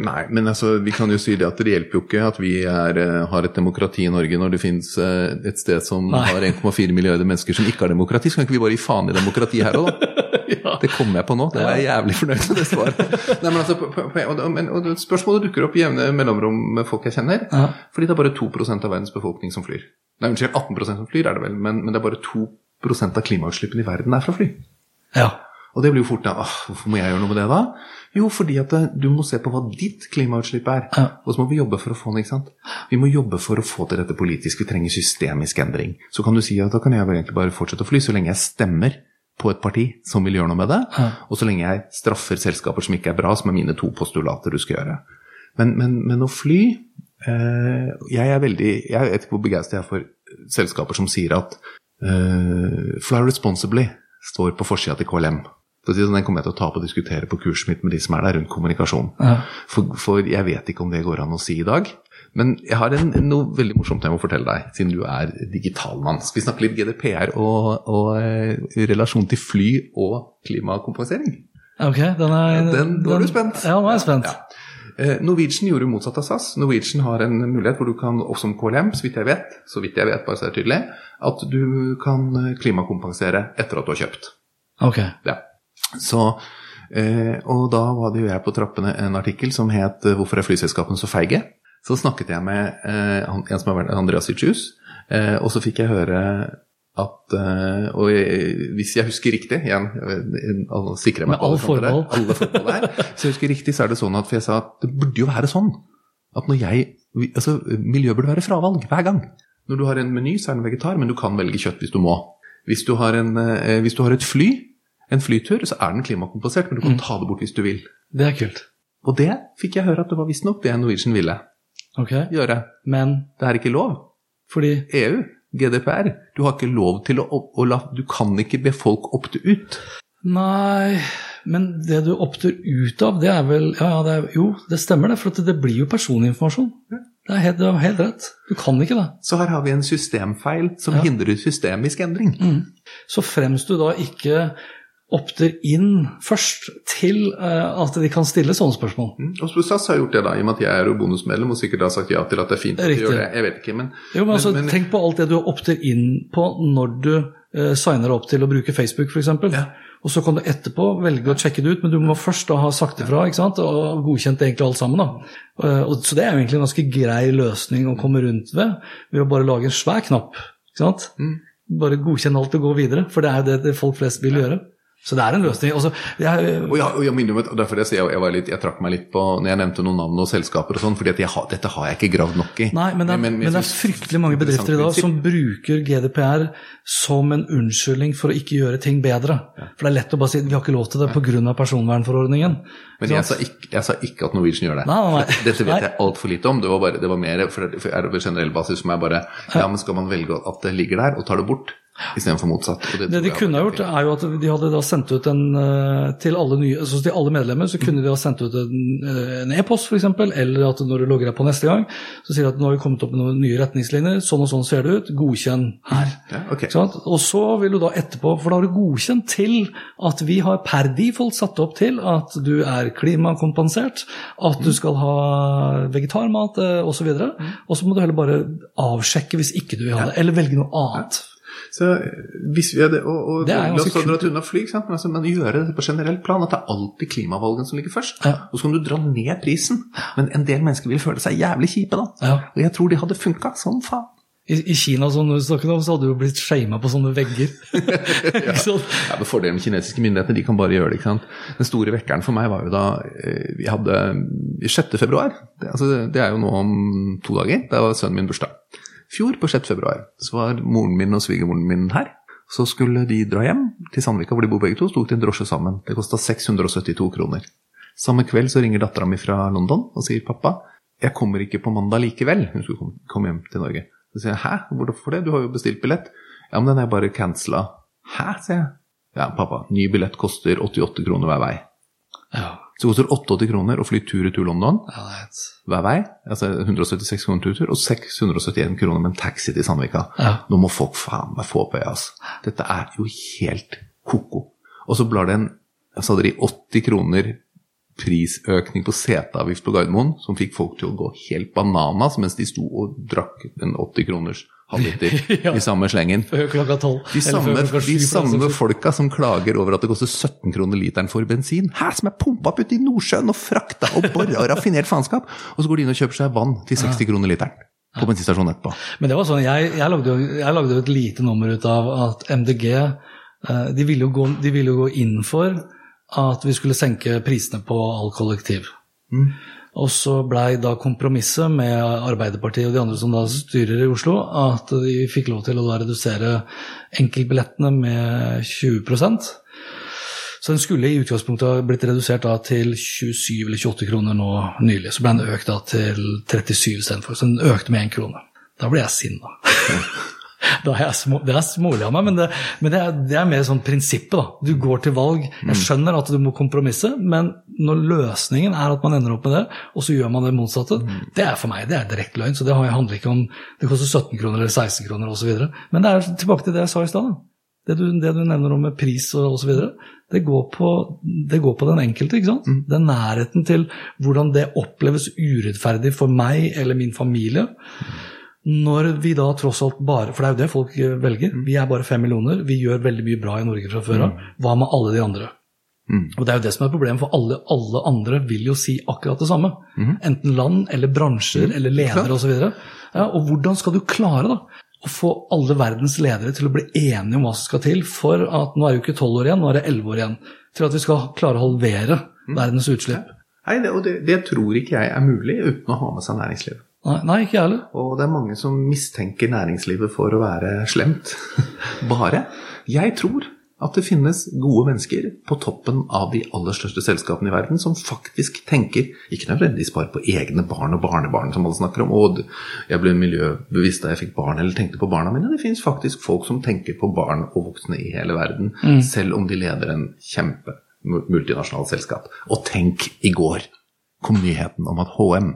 S2: Nei, men altså, vi kan jo si det at det hjelper jo ikke at vi er, eh, har et demokrati i Norge når det finnes eh, et sted som Nei. har 1,4 milliarder mennesker som ikke har demokrati. Så kan ikke vi bare gi faen i demokrati her òg, da? *laughs* ja. Det kommer jeg på nå. Det er jeg jævlig fornøyd med det svaret. *laughs* Nei, men altså, og, og, og, Spørsmålet dukker opp i jevne mellomrom med folk jeg kjenner. Ja. Fordi det er bare 2 av verdens befolkning som flyr. Nei, unnskyld, 18% som flyr er det vel, men, men det er bare 2% av klimautslippene i verden er fra fly.
S1: Ja.
S2: Og det blir jo fort da, åh, hvorfor må jeg gjøre noe med det da? Jo, fordi at eh, du må se på hva ditt klimautslipp er. Ja. Og så må vi jobbe for å få det, ikke sant. Vi må jobbe for å få til dette politisk. Vi trenger systemisk endring. Så kan du si at da kan jeg vel egentlig bare fortsette å fly så lenge jeg stemmer på et parti som vil gjøre noe med det, ja. og så lenge jeg straffer selskaper som ikke er bra, som er mine to postulater du skal gjøre. Men, men, men å fly eh, Jeg er veldig Jeg vet ikke hvor begeistret jeg er for selskaper som sier at eh, Fly responsibly står på forsida til KLM. Så sånn, Den kommer jeg til å ta opp og diskutere på kurset mitt med de som er der rundt kommunikasjon. Ja. For, for, jeg vet ikke om det går an å si i dag. Men jeg har en, noe veldig morsomt jeg må fortelle deg, siden du er digitalmann. Skal vi snakke litt GDPR og, og uh, relasjon til fly og klimakompensering?
S1: Ok, den er
S2: den, Nå er du spent.
S1: Ja, nå er jeg spent. Ja.
S2: Uh, Norwegian gjorde motsatt av SAS. Norwegian har en mulighet hvor du kan, også som KLM, så vidt jeg vet, så vidt jeg vet, bare så det er tydelig, at du kan eh, klimakompensere etter at du har kjøpt.
S1: Ok.
S2: Ja. Så uh, og da var det jo jeg på trappene en artikkel som het 'Hvorfor er flyselskapene så feige?' Så snakket jeg med eh, en som har vært Andreas Itchus, eh, og så fikk jeg høre at eh, Og hvis jeg husker riktig igjen, sikrer meg
S1: Med alle
S2: på alle kanter der. Hvis *laughs* jeg husker riktig, så er det sånn at For jeg sa at det burde jo være sånn at når jeg Altså, miljø burde være fravalg hver gang. Når du har en meny, så er den vegetar, men du kan velge kjøtt hvis du må. Hvis du har, en, eh, hvis du har et fly, en flytur, så er den klimakompensert, men du kan ta det bort hvis du vil.
S1: Det er kult.
S2: Og det fikk jeg høre at det var visstnok det Norwegian ville
S1: okay.
S2: gjøre.
S1: Men
S2: Det er ikke lov.
S1: fordi
S2: EU, GDPR, du har ikke lov til å, å, la Du kan ikke be folk opte ut.
S1: Nei, men det du opter ut av, det er vel Ja, ja, det er, jo, det stemmer det, for at det blir jo personinformasjon. Det er helt, det er helt rett. Du kan ikke det.
S2: Så her har vi en systemfeil som
S1: Ja.
S2: hindrer systemisk endring.
S1: Så fremst du da ikke opter inn først til eh, at de kan stille sånne spørsmål.
S2: Mm. Og SAS har gjort det, da, i og med at jeg er bonusmedlem og sikkert har sagt ja til at det er fint
S1: Riktig.
S2: gjør det. Jeg vet ikke, men,
S1: Jo, men altså,
S2: men,
S1: Tenk på alt det du opter inn på når du eh, signer opp til å bruke Facebook f.eks.
S2: Ja.
S1: Og så kan du etterpå velge å sjekke det ut, men du må først da ha sagt ifra ikke sant? og godkjent egentlig alt sammen. da. Eh, og, så det er jo egentlig en ganske grei løsning å komme rundt ved, ved å bare lage en svær knapp. ikke sant?
S2: Mm.
S1: Bare godkjenne alt og gå videre, for det er jo det, det folk flest vil gjøre. Så det er en løsning. Også, jeg,
S2: og jeg, og jeg minner om derfor jeg, jeg, litt, jeg trakk meg litt på når jeg nevnte noen navn og selskaper og sånn, har, dette har jeg ikke gravd nok i.
S1: Nei, men det, er, men,
S2: jeg
S1: det er fryktelig mange bedrifter i dag som bruker GDPR som en unnskyldning for å ikke gjøre ting bedre. For det er lett å bare si vi har ikke lov til det pga. personvernforordningen.
S2: Men jeg sa, ikke, jeg sa ikke at Norwegian gjør det.
S1: Nei, nei, nei.
S2: Dette vet jeg altfor lite om. Det var, bare, det var mer for, for er generell basis som er bare Ja, men skal man velge at det ligger der, og tar det bort, istedenfor motsatt? Og
S1: Det
S2: tror
S1: de kunne ha gjort, er jo at de hadde da sendt ut en eh, til alle, nye, altså til alle medlemmer, så kunne de ha sendt ut en eh, e-post f.eks., eller at når du logger deg på neste gang, så sier de at nå har vi kommet opp med noen nye retningslinjer, sånn og sånn ser det ut, godkjenn her.
S2: Ja, okay.
S1: sånn at, Og så vil du da etterpå, for da har du godkjent til at vi har per default satt opp til at du er klimakompensert, at du skal ha vegetarmat osv., og, så videre. og så må du heller bare avsjekke hvis ikke du vil ha det, eller velge noe annet.
S2: Så hvis vi hadde, og, og
S1: Det er
S2: La oss
S1: ganske
S2: ta dra til unna fly, sant? Men, altså, men gjøre det på generelt plan, at det er alltid klimavalgene som ligger først.
S1: Ja.
S2: Og så kan du dra ned prisen. Men en del mennesker vil føle seg jævlig kjipe, da.
S1: Ja.
S2: Og jeg tror de hadde funka som faen.
S1: I, I Kina som du snakket om, så hadde du jo blitt shama på sånne vegger. *laughs*
S2: Ja, men Fordelen med kinesiske myndigheter, de kan bare gjøre det. ikke sant? Den store vekkeren for meg var jo da eh, vi hadde i 6. februar, det, altså, det er jo nå om to dager, da var sønnen min bursdag. Fjor på 6. februar så var moren min og svigermoren min her. Så skulle de dra hjem til Sandvika, hvor de bor begge to, så tok de en drosje sammen. Det kosta 672 kroner. Samme kveld så ringer dattera mi fra London og sier pappa, jeg kommer ikke på mandag likevel. Hun skulle komme- hjem til Norge. Så sier jeg hæ, hvorfor det, du har jo bestilt billett. Ja, men den er bare cancela. Hæ, sier jeg. Ja, pappa, ny billett koster 88 kroner hver vei.
S1: Ja.
S2: Så det koster 88 kroner å fly tur-retur London
S1: er
S2: hver vei. Altså 176 kroner tur-tur, og 671 kroner med en taxi til Sandvika.
S1: Ja.
S2: Nå må folk faen meg få på øya, altså. Dette er jo helt ko-ko. Og så blar det en Så hadde de 80 kroner prisøkning på seteavgift på Gardermoen, som fikk folk til å gå helt bananas mens de sto og drakk en 80 kroners halvliter *laughs*
S1: Ja.
S2: i samme slengen.
S1: Før klokka tolv.
S2: De samme,
S1: klokka
S2: 7,
S1: de
S2: samme folka som klager over at det koster 17 kroner literen for bensin, her som er pumpa opp ute i Nordsjøen og frakta og bora og raffinert faenskap, og så går de inn og kjøper seg vann til 60 kroner literen på bensinstasjonen etterpå.
S1: Men det var sånn, jeg, jeg, lagde jeg lagde et lite nummer ut av at MDG eh, de ville, jo gå, de ville jo gå inn for at vi skulle senke prisene på all kollektiv. Og så blei da kompromisset med Arbeiderpartiet og de andre som da styrer i Oslo, at de fikk lov til å da redusere enkeltbillettene med 20% Så den skulle i utgangspunktet ha blitt redusert til 27 eller 28 kroner nå nylig. Så ble den økt til 37 istedenfor. Så den økte med én krone. Da ble jeg sinna. *laughs* *laughs* Da er jeg små, det er smålig av meg, men, det, men det, er, det er mer sånn prinsippet. da. Du går til valg. Jeg skjønner at du må kompromisse, men når løsningen er at man ender opp med det, og så gjør man det motsatte, det er for meg det er direkte løgn. Så det handler ikke om det koster 17 kroner eller 16 kroner osv. Men det er tilbake til det jeg sa i stad. Det du, det du nevner om med pris og osv., det, går på- det går på den enkelte. ikke sant? Den nærheten til hvordan det oppleves urettferdig for meg eller min familie. Når vi da tross alt bare For det er jo det folk eh, velger. Vi er bare fem millioner. Vi gjør veldig mye bra i Norge fra før av. Hva med alle de andre? Og Det er jo det som er problemet, for alle, alle andre vil jo si akkurat det samme. Enten land eller bransjer eller ledere osv. Ja, og hvordan skal du klare da å få alle verdens ledere til å bli enige om hva som skal til for at nå er det jo ikke tolv år igjen, nå er det elleve år igjen. Til at vi skal klare å halvere verdens utslipp.
S2: Nei, det, og det, det tror ikke jeg er mulig uten å ha med seg næringslivet.
S1: Nei, ikke jeg heller.
S2: Og det er mange som mistenker næringslivet for å være slemt. *laughs* Bare. Jeg tror at det finnes gode mennesker på toppen av de aller største selskapene i verden som faktisk tenker ikke nødvendigvis bare på egne barn og barnebarn, som alle snakker om. Og jeg ble miljøbevisst da jeg fikk barn, eller tenkte på barna mine. Det finnes faktisk folk som tenker på barn og voksne i hele verden, selv om de leder en kjempe multinasjonalt selskap. Og tenk, i går kom nyheten om at HM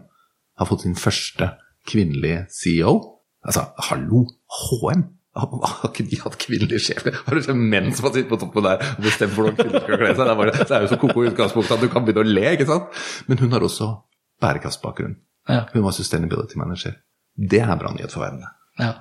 S2: har fått sin første kvinnelige CEO. Altså, hallo, HM! Har ikke de hatt kvinnelige sjefer? Har du sett menn som har sittet på toppen der og bestemt hvordan kvinner skal kle seg? Det er, bare, det er jo så koko i utgangspunktet at du kan begynne å le, ikke sant? Men hun har også bærekraftbakgrunn.
S1: Ja.
S2: Hun var sustainability manager. Det er bra nyhet for verden.
S1: Ja.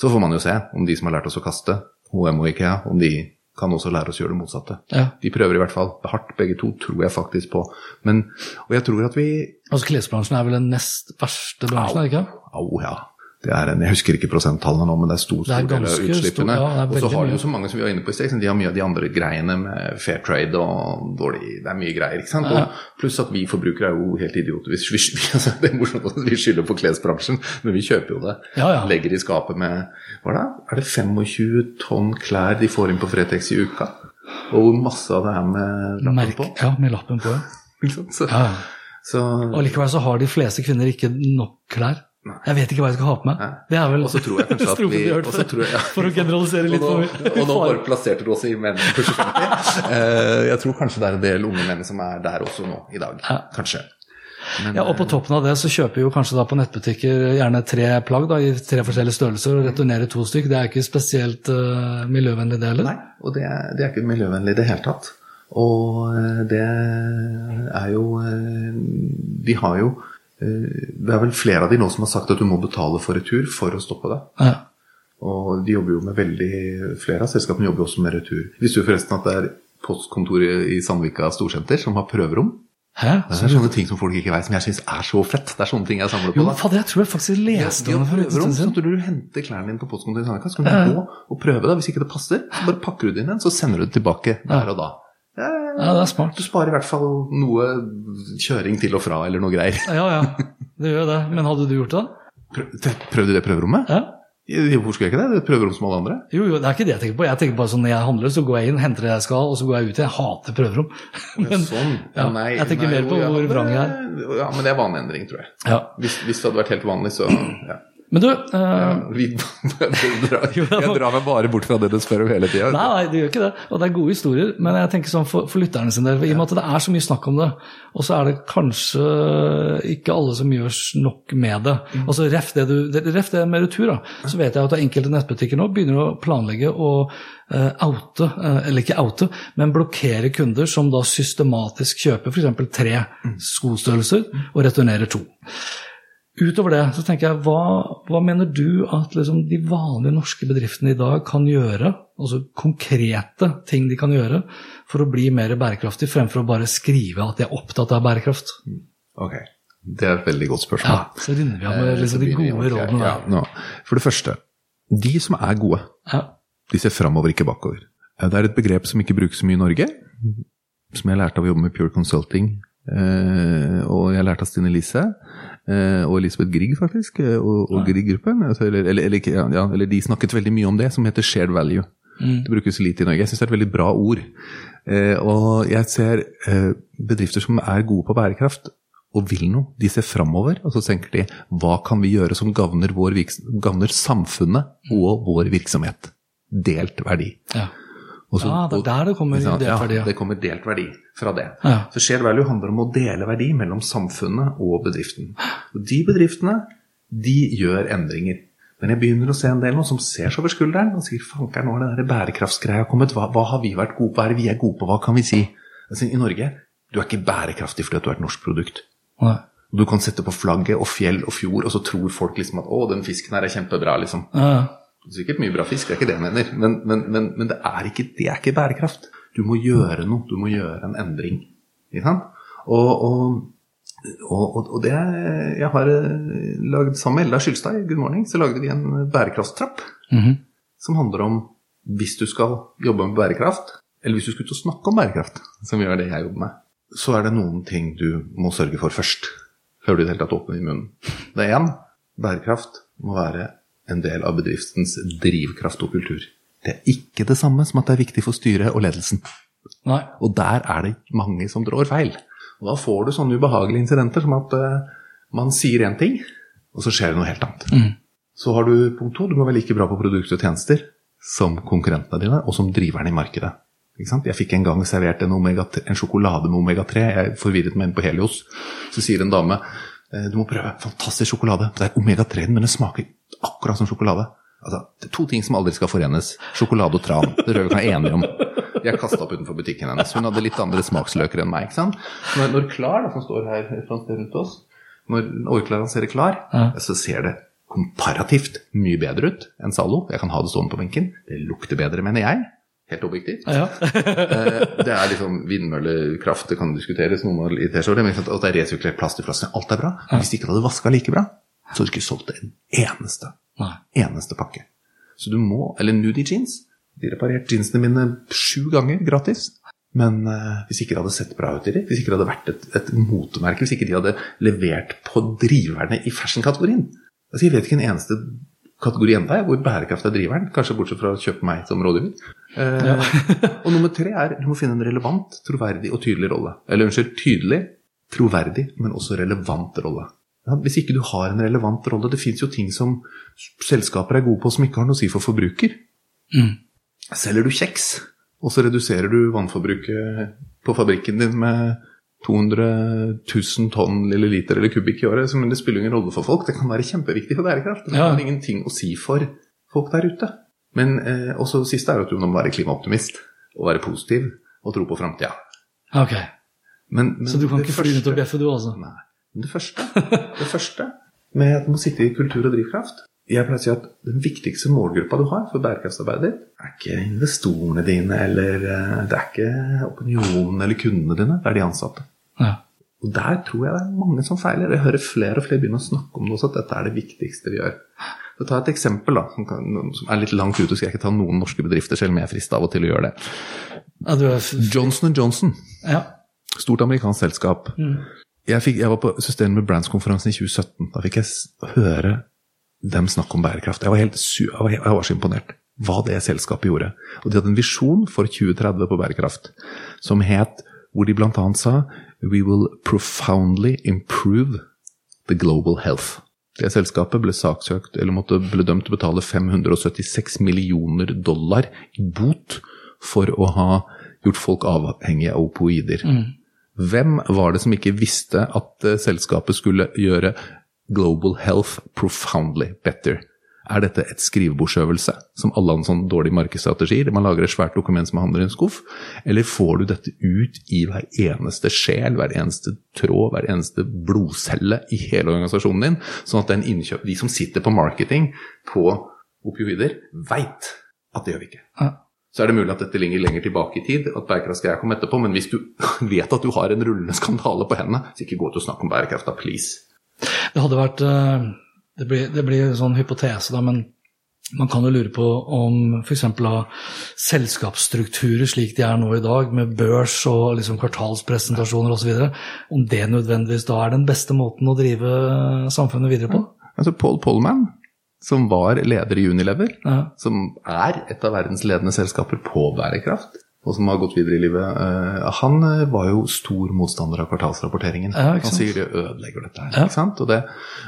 S2: Så får man jo se om de som har lært oss å kaste, HM og IKEA, om de kan også lære oss å gjøre det motsatte.
S1: Ja.
S2: De prøver i hvert fall hardt, begge to, tror jeg faktisk på. Men, og jeg tror at vi
S1: Altså Klesbransjen er vel den nest verste bransjen, er det ikke?
S2: Au, ja. Det en, jeg husker ikke prosenttallene nå, men det er stor, stor del av utslippene.
S1: ja,
S2: og så har de jo så mange som vi var inne på i sted. De har mye av de andre greiene med fair trade og dårlig Det er mye greier. ikke sant?
S1: Ja.
S2: Pluss at vi forbrukere er jo helt idioter. Vi, vi, altså, det er morsomt at vi skylder på klesbransjen, men vi kjøper jo det.
S1: Ja.
S2: Legger i skapet med hva da? Er det 25 tonn klær de får inn på Fretex i uka? Og hvor masse av det er med lappen
S1: Merk,
S2: på?
S1: ja, med lappen på. *laughs*
S2: Så, så
S1: Og likevel så har de fleste kvinner ikke nok klær. Jeg vet ikke hva jeg skal ha på meg. Det er vel
S2: Og så tror jeg kanskje at vi- jeg- ja.
S1: For å generalisere litt.
S2: og nå, og nå bare plasserte du oss i menn på *laughs* 50. Eh, jeg tror kanskje det er en del unge menn som er der også nå i dag.
S1: Ja.
S2: Kanskje. Men,
S1: Ja, og på toppen av det så kjøper vi jo kanskje da på nettbutikker gjerne tre plagg da, i tre forskjellige størrelser og returnerer to stykk. Det er ikke spesielt uh, miljøvennlig det heller.
S2: Nei, og det er, det er ikke miljøvennlig i det hele tatt. Og eh, det er jo eh, De har jo eh, Det er vel flere av de nå som har sagt at du må betale for retur for å stoppe det.
S1: Ja.
S2: Og de jobber jo med veldig Flere av selskapene jobber også med retur. Visste du forresten at det er postkontoret i Sandvika storsenter som har prøverom?
S1: Hæ?
S2: Det er sånne ting som folk ikke vet, som jeg syns er så fett. Det er sånne ting jeg samler på.
S1: Jo,
S2: da.
S1: fader, jeg tror jeg faktisk leste om det for en stund siden.
S2: at du henter klærne dine på postkontoret i Sandvika, så kan du gå og prøve det. Hvis ikke det passer, så bare pakker du det inn igjen, så sender du det tilbake der og da.
S1: Ja, det er smart.
S2: Du sparer i hvert fall noe kjøring til og fra, eller noe greier.
S1: Ja, ja, det gjør det. Men hadde du gjort det?
S2: Prøv- Prøvde du det prøverommet?
S1: Ja.
S2: Hvorfor skulle jeg ikke det? Det er prøverom som alle andre.
S1: Jo, jo, det er ikke det jeg tenker på. Jeg tenker bare sånn når jeg handler, så går jeg inn, henter det jeg skal, og så går jeg ut. Jeg hater prøverom. *laughs* Men,
S2: sånn.
S1: ja, jeg tenker mer på
S2: jo, ja,
S1: hvor vrang jeg er.
S2: Ja, men det er vaneendring, tror jeg.
S1: Ja.
S2: Hvis, hvis det hadde vært helt vanlig, så ja.
S1: Men du eh,
S2: Vi, *laughs* *laughs* jeg, drar, meg bare bort fra det du spør om hele tida.
S1: Nei, nei, du gjør ikke det. Og det er gode historier. Men jeg tenker sånn for, for lytterne sin del, i og med at det er så mye snakk om det, og så er det kanskje ikke alle som gjør nok med det. Altså Ref det, du, ref det med retur, da. Så vet jeg at enkelte nettbutikker nå begynner å planlegge å eh, oute, eh, eller ikke oute, men blokkere kunder som da systematisk kjøper f.eks. tre skostørrelser og returnerer to. Utover det så tenker jeg, hva, hva mener du at liksom, de vanlige norske bedriftene i dag kan gjøre, altså konkrete ting de kan gjøre, for å bli mer bærekraftig, fremfor å bare skrive at de er opptatt av bærekraft?
S2: Ok, det er et veldig godt spørsmål.
S1: Ja, Så runder vi av med
S2: Eh,
S1: liksom, de gode rådene
S2: Ja, nå. For det første, de som er gode,
S1: Ja.
S2: de ser framover, ikke bakover. Eh, Det er et begrep som ikke brukes så mye i Norge, som jeg lærte av å jobbe med Pure Consulting. eh, og jeg lærte av Stine Lise, og Elisabeth Grieg, faktisk, eh, og, og Grieg-gruppen. Altså, eller, eller, ja, eller de snakket veldig mye om det, som heter shared value. Det brukes lite i Norge. Jeg syns det er et veldig bra ord. Eh, og jeg ser eh, bedrifter som er gode på bærekraft og vil noe. De ser framover, og så tenker de hva kan vi gjøre som gagner samfunnet og vår virksomhet. Delt verdi.
S1: Ja.
S2: Og så-
S1: Ja, det er der det kommer delt verdi, ja.
S2: Det kommer delt verdi fra det.
S1: Ja.
S2: Så shared value handler om å dele verdi mellom samfunnet og bedriften. Og de bedriftene, de gjør endringer. Men jeg begynner å se en del nå som ser seg over skulderen og sier fanker, nå det der bærekraftsgreia kommet. Hva, hva har vi vært gode på? Hva er det vi er gode på? Hva kan vi si? Altså, I Norge, du er ikke bærekraftig fordi du er et norsk produkt.
S1: Nei.
S2: Du kan sette på flagget og fjell og fjord, og så tror folk liksom at å, den fisken her er kjempebra, liksom.
S1: Ja.
S2: Sikkert mye bra fisk, det er ikke det jeg mener, men, men, men, men det, er ikke, det er ikke bærekraft. Du må gjøre noe, du må gjøre en endring. Og, og Og, og, det Jeg har eh, lagd sammen med Ella Skylstad i Good Morning, så lagde vi en bærekraftstrapp. Som handler om hvis du skal jobbe med bærekraft, eller hvis du skal ut og snakke om bærekraft, som gjør det jeg jobber med, så er det noen ting du må sørge for først. Før du i det hele tatt åpner i munnen. Det er én bærekraft må være en del av bedriftens drivkraft og kultur. Det er ikke det samme som at det er viktig for styret og ledelsen.
S1: Nei.
S2: Og der er det mange som drår feil. Og da får du sånne ubehagelige incidenter som at uh, man sier én ting, og så skjer det noe helt annet. Så har du punkt to, du må være like bra på produkter og tjenester som konkurrentene dine, og som driverne i markedet. Ikke sant? Jeg fikk en gang servert en, omega, en sjokolade med omega-3. Jeg forvirret meg inn på Helios. Så sier en dame eh, du må prøve fantastisk sjokolade. Det er omega-3, men den smaker akkurat som sjokolade. Altså, det er to ting som aldri skal forenes. Sjokolade og tran. Det jeg vi kan være enige om. Jeg kasta opp utenfor butikken hennes. Hun hadde litt andre smaksløker enn meg. ikke sant? Når, når Klar, da, som står her rundt oss, når Orkla lanserer Klar, så ser det komparativt mye bedre ut enn Zalo. Jeg kan ha det stående på benken. Det lukter bedre, mener jeg. Helt objektivt.
S1: Ja. *laughs*
S2: Eh, det er liksom vindmøllekraft, det kan diskuteres, noe i T-skjorte, men at det er resirkulert plast i flaskene, alt er bra. Men hvis de ikke hadde vaska like bra, så har du ikke solgt en eneste,
S1: Nei.
S2: eneste pakke. Så du må, eller Nudie Jeans, de reparerte jeansene mine sju ganger gratis. Men uh, hvis ikke det hadde sett bra ut i dem, hvis ikke det hadde vært et, et motemerke, hvis ikke de hadde levert på driverne i fashion-kategorien altså Jeg vet ikke en eneste kategori enda hvor bærekraft er driveren, kanskje bortsett fra å kjøpe meg som rådgiver. Eh, *laughs* og nummer tre er du må finne en relevant, troverdig og tydelig rolle. Eller unnskyld, tydelig, troverdig, men også relevant rolle. Hvis ikke du har en relevant rolle Det fins jo ting som selskaper er gode på som ikke har noe å si for forbruker. Selger du kjeks, og så reduserer du vannforbruket på fabrikken din med 200 000 tonn eller liter eller kubikk i året, men det spiller ingen rolle for folk. Det kan være kjempeviktig for bærekraft. Det
S1: Ja.
S2: ingenting å si for folk der ute. Men eh, også det siste er at du må være klimaoptimist og være positiv og tro på framtida.
S1: Ok.
S2: Men, men
S1: Så du kan ikke fly rundt og
S2: første-
S1: bjeffe, du, altså?
S2: Nei. Men det første, det første med at man må sitte i kultur og drivkraft Jeg pleier å si at den viktigste målgruppa du har for bærekraftsarbeidet, er ikke investorene dine, eller eh, det er ikke opinionen eller kundene dine, det er de ansatte.
S1: Ja.
S2: Og der tror jeg det er mange som feiler. Jeg hører flere og flere begynne å snakke om det også, at dette er det viktigste vi gjør. Så ta et eksempel da, som, kan, som er litt langt ute, skal jeg ikke ta noen norske bedrifter, selv om jeg er frista av og til å gjøre det.
S1: ja,
S2: Johnson Johnson,
S1: ja.
S2: stort amerikansk selskap. Jeg, fikk, jeg var på Sustainable Brands-konferansen i 2017. Da fikk jeg høre dem snakke om bærekraft. Jeg var, helt jeg var, jeg var så imponert hva det selskapet gjorde. Og de hadde en visjon for 2030 på bærekraft som het hvor de bl.a. sa We will profoundly improve the global health. Det selskapet ble saksøkt, eller måtte, ble dømt til å betale 576 millioner dollar i bot for å ha gjort folk avhengige av opioider. Hvem var det som ikke visste at eh, selskapet skulle gjøre global health profoundly better? Er dette et skrivebordsøvelse, som alle har sånn dårlige markedsstrategier? Man lager et svært dokument som handler i en skuff? Eller får du dette ut i hver eneste sjel, hver eneste tråd, hver eneste blodcelle i hele organisasjonen din? Sånn at innkjøp, de som sitter på marketing på opioider, veit at det gjør vi ikke. Så er det mulig at dette ligger lenger tilbake i tid, at bærekraft skal jeg komme etterpå, men hvis du *laughs* vet at du har en rullende skandale på hendene, så ikke gå ut og snakk om bærekraft, da, please.
S1: Det hadde vært eh, Det blir, det blir en sånn hypotese, da, men man kan jo lure på om f.eks. selskapsstrukturer slik de er nå i dag, med børs og liksom kvartalspresentasjoner osv., om det nødvendigvis da er den beste måten å drive samfunnet videre på?
S2: Altså Paul Polman, som var leder i Unilever,
S1: Ja.
S2: som er et av verdens ledende selskaper på bærekraft, og som har gått videre i livet, eh, han eh, var jo stor motstander av kvartalsrapporteringen.
S1: Ja,
S2: han sier det ødelegger dette her.
S1: Ja.
S2: Og det,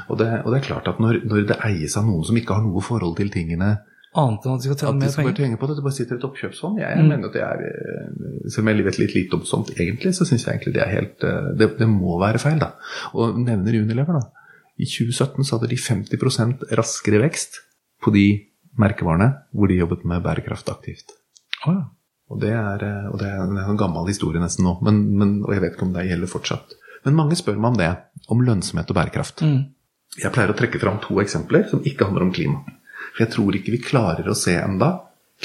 S2: og, det, og det er klart at når, når det eies av noen som ikke har noe forhold til tingene
S1: Annet enn at de skal tjene mer penger?
S2: tjene på det, det bare sitter et oppkjøpsfond. Jeg
S1: Mm.
S2: mener at det er eh, Selv om jeg vet litt lite om sånt egentlig, så syns jeg egentlig det er helt det, det må være feil, da. Og nevner Unilever, da. I 2017 så hadde de 50% raskere vekst på de merkevarene hvor de jobbet med bærekraft aktivt.
S1: Oh, ja.
S2: Og det er, eh, og det er en gammel historie nesten nå, men, men, og jeg vet ikke om det gjelder fortsatt. Men mange spør meg om det, om lønnsomhet og bærekraft.
S1: Mm.
S2: Jeg pleier å trekke fram to eksempler som ikke handler om klima. For jeg tror ikke vi klarer å se enda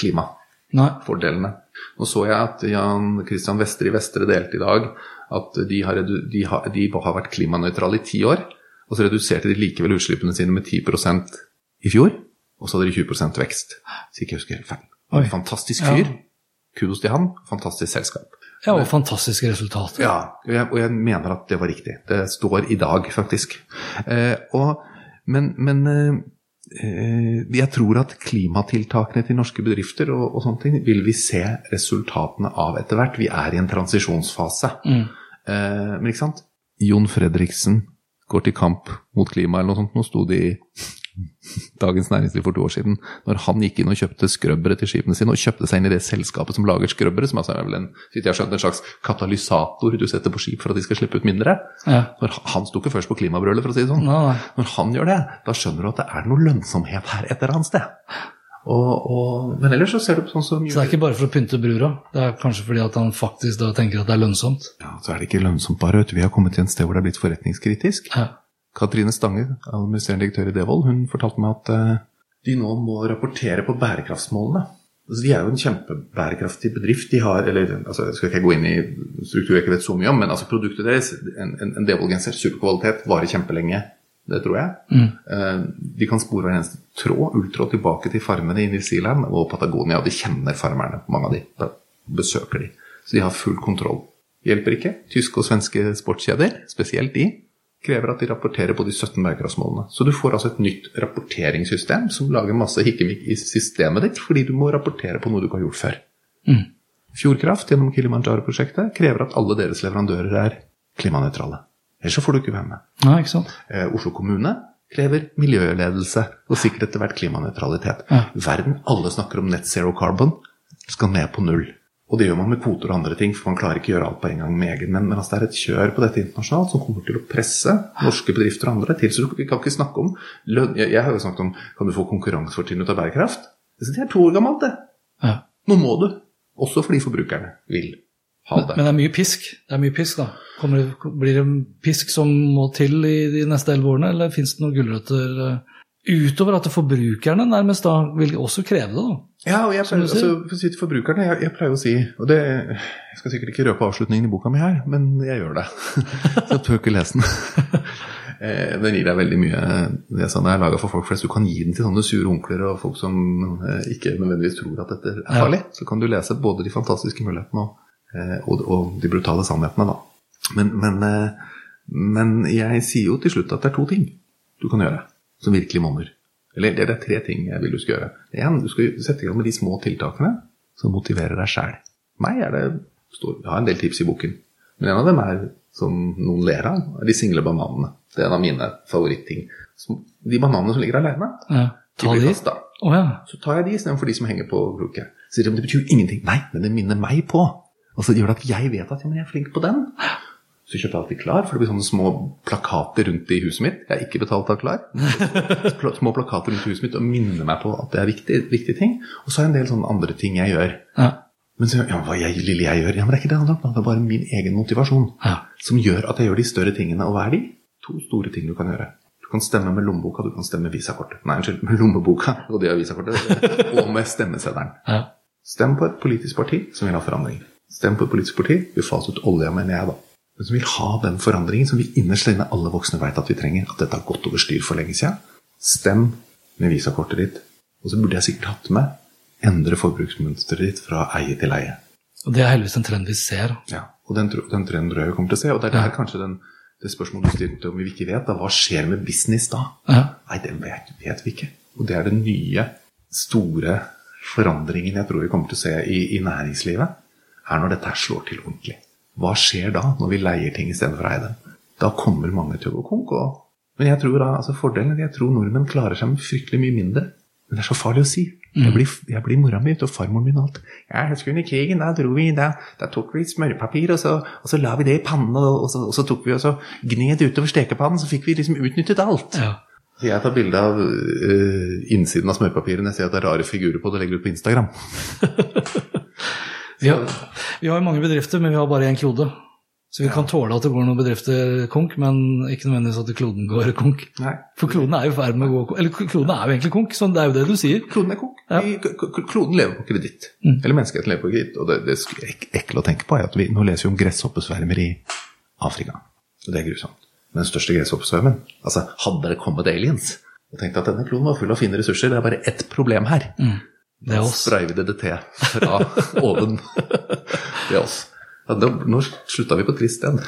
S2: klimafordelene.
S1: Nei.
S2: Nå så jeg at Jan Christian Vestre i Vestre delte i dag at de har, de har, de har vært klimanøytrale i ti år, og så reduserte de likevel utslippene sine med 10% i fjor, og så hadde de 20 vekst. Så ikke jeg husker helt feil.
S1: Oi.
S2: Fantastisk
S1: Ja.
S2: fyr. Kudos til han. Fantastisk selskap.
S1: Ja, og fantastiske resultater.
S2: Ja, og jeg, og jeg mener at det var riktig. Det står i dag, faktisk. Eh, og, men men eh, jeg tror at klimatiltakene til norske bedrifter og, og sånne ting vil vi se resultatene av etter hvert. Vi er i en transisjonsfase.
S1: Mm.
S2: Eh, men ikke sant? Jon Fredriksen går til kamp mot klima eller noe sånt. Nå sto det i Dagens Næringsliv for to år siden, når han gikk inn og kjøpte skrøbbere til skipene sine, og kjøpte seg inn i det selskapet som lager skrøbbere, som altså er vel en, jeg skjønt, en slags katalysator du setter på skip for at de skal slippe ut mindre.
S1: Ja.
S2: Når han- sto ikke først på klimabrølet, for å si det sånn.
S1: Nei.
S2: Når han gjør det, da skjønner du at det er noe lønnsomhet her et eller annet sted. Og, og, men ellers så ser du på sånn som
S1: Så det er ikke bare for å pynte brura, det er kanskje fordi at han faktisk da tenker at det er lønnsomt.
S2: Ja, så er det ikke lønnsomt bare. Vi har kommet til et sted hvor det er blitt forretningskritisk.
S1: Ja.
S2: Katrine Stange, administrerende direktør i Devold, hun fortalte meg at uh, de nå må rapportere på bærekraftsmålene. Altså, de er jo en kjempebærekraftig bedrift. De har, eller altså, jeg skal ikke gå inn i struktur jeg ikke vet så mye om, men altså, produktet deres, en, en, en Devold-genser, superkvalitet, varer kjempelenge. Det tror jeg. Mm. de kan spore hver eneste tråd, ulltråd, tilbake til farmene i New Zealand og Patagonia, og de kjenner farmerne, mange av de. Da besøker de. Så de har full kontroll. Hjelper ikke. Tyske og svenske sportskjeder, spesielt de, krever at de rapporterer på de 17 bærekraftsmålene. Så du får altså et nytt rapporteringssystem som lager masse hikkemikk i systemet ditt, fordi du må rapportere på noe du ikke har gjort før. Fjordkraft gjennom Kilimanjaro-prosjektet krever at alle deres leverandører er klimanøytrale. Ellers så får du ikke være med.
S1: Nei, ikke sant?
S2: Eh, Oslo kommune krever miljøledelse og sikkert etter hvert klimanøytralitet.
S1: Ja.
S2: Verden, alle snakker om net zero carbon, skal ned på null. Og det gjør man med kvoter og andre ting, for man klarer ikke å gjøre alt på en gang med egen. Men, men altså, det er et kjør på dette internasjonalt som kommer til å presse norske bedrifter og andre til. Så vi kan ikke snakke om lønn. Jeg, jeg har jo snakket om kan du få konkurransefortrinn ut av bærekraft. Det er to år gammelt, det.
S1: Ja.
S2: Nå må du. Også fordi forbrukerne vil ha.
S1: Men det er mye pisk. Det er mye pisk, da. Det, blir det pisk som må til i de neste elleve årene, eller fins det noen gulrøtter eh, utover at forbrukerne nærmest da vil også kreve det? da?
S2: Ja, og jeg pleier, altså, for å si til forbrukerne, jeg, jeg pleier å si og det, Jeg skal sikkert ikke røpe avslutningen i boka mi her, men jeg gjør det. *laughs* Så jeg tør ikke lese den. *laughs* Eh, Den gir deg veldig mye det er sånn jeg er laga for folk flest. Du kan gi den til sånne sure onkler og folk som eh, ikke nødvendigvis tror at dette er
S1: Ja.
S2: farlig. Så kan du lese både de fantastiske mulighetene og, og, og de brutale sannhetene, da. Men, men, eh, men jeg sier jo til slutt at det er to ting du kan gjøre som virkelig monner. Eller det er tre ting jeg vil du skal gjøre. En, du skal sette i gang med de små tiltakene som motiverer deg sjæl. Meg er det stor, Jeg har en del tips i boken, men en av dem er som noen ler av, er de single bananene. Det er en av mine favorittting. De bananene som ligger alene,
S1: Ja.
S2: de
S1: Ta
S2: blir kasta.
S1: Oh, ja.
S2: Så tar jeg de istedenfor de som henger på kroken. Så det betyr ingenting. Nei, men det minner meg på. Og så gjør det at jeg vet at ja, jeg er flink på den. Så kjøper jeg alltid Klar, for det blir sånne små plakater rundt i huset mitt. Jeg er ikke betalt av Klar. *laughs* Små plakater rundt i huset mitt og minner meg på at det er viktig, viktige ting. Og så er det en del sånne andre ting jeg gjør.
S1: Ja.
S2: Men så, ja, hva jeg, lille jeg gjør? Ja, men det er ikke det det handler om. Det er bare min egen motivasjon
S1: Ja.
S2: som gjør at jeg gjør de større tingene. Og hva er de? To store ting du kan gjøre. Du kan stemme med lommeboka, du kan stemme med visakortet. Nei, unnskyld, med lommeboka, og det er visakortet. *laughs* Og med stemmeseddelen.
S1: ja.
S2: Stem på et politisk parti som vil ha forandring. Stem på et politisk parti Vi faser ut olja, mener jeg, da. Men som vil ha den forandringen som vi innerst inne alle voksne vet at vi trenger. At dette har gått over styr for lenge siden. Stem med visakortet ditt. Og så burde jeg sikkert hatt med endre forbruksmønsteret ditt fra eie til eie.
S1: Og det er heldigvis en trend vi ser.
S2: Ja, og den, den trenden tror jeg vi kommer til å se. Og det er der kanskje den, det spørsmålet du stilte om vi ikke vet, da, hva skjer med business da?
S1: Ja.
S2: Nei, det vet, vet vi ikke. Og det er den nye, store forandringen jeg tror vi kommer til å se i, i næringslivet, er når dette slår til ordentlig. Hva skjer da, når vi leier ting istedenfor å eie dem? Da kommer mange til å gå konk. Men jeg tror da, altså fordelen er at jeg tror nordmenn klarer seg med fryktelig mye mindre. Men det er så farlig å si. Jeg blir, jeg blir mora mi og farmoren min og alt. Ja, jeg husker under krigen, da dro vi, da, da tok vi smørpapir, og så, og så la vi det i pannen, og, og, så, og så tok vi og så gned utover stekepannen, så fikk vi liksom utnyttet alt.
S1: Ja.
S2: Så jeg tar bilde av uh, innsiden av smørpapiret når jeg ser at det er rare figurer på det, og legger ut på Instagram. *laughs*
S1: Vi, har, vi har mange bedrifter, men vi har bare én klode. Så vi kan tåle at det går noen bedrifter konk, men ikke nødvendigvis at kloden går konk.
S2: Nei.
S1: For kloden er jo ferd med å gå konk. Eller kloden er jo egentlig konk, så det er jo det du sier.
S2: Kloden er konk.
S1: Ja.
S2: Kloden lever på kreditt. Eller menneskeheten lever på kreditt. Og det, det er ek ekle å tenke på er at vi nå leser vi om gresshoppesvermer i Afrika. Og det er grusomt. Men den største gresshoppesvermen Altså, hadde det kommet aliens og tenkt at denne kloden var full av fine ressurser, det er bare ett problem her.
S1: Det er oss.
S2: sprayer vi DDT fra *laughs* oven. Det er oss. Ja, da, nå slutta vi på trist igjen.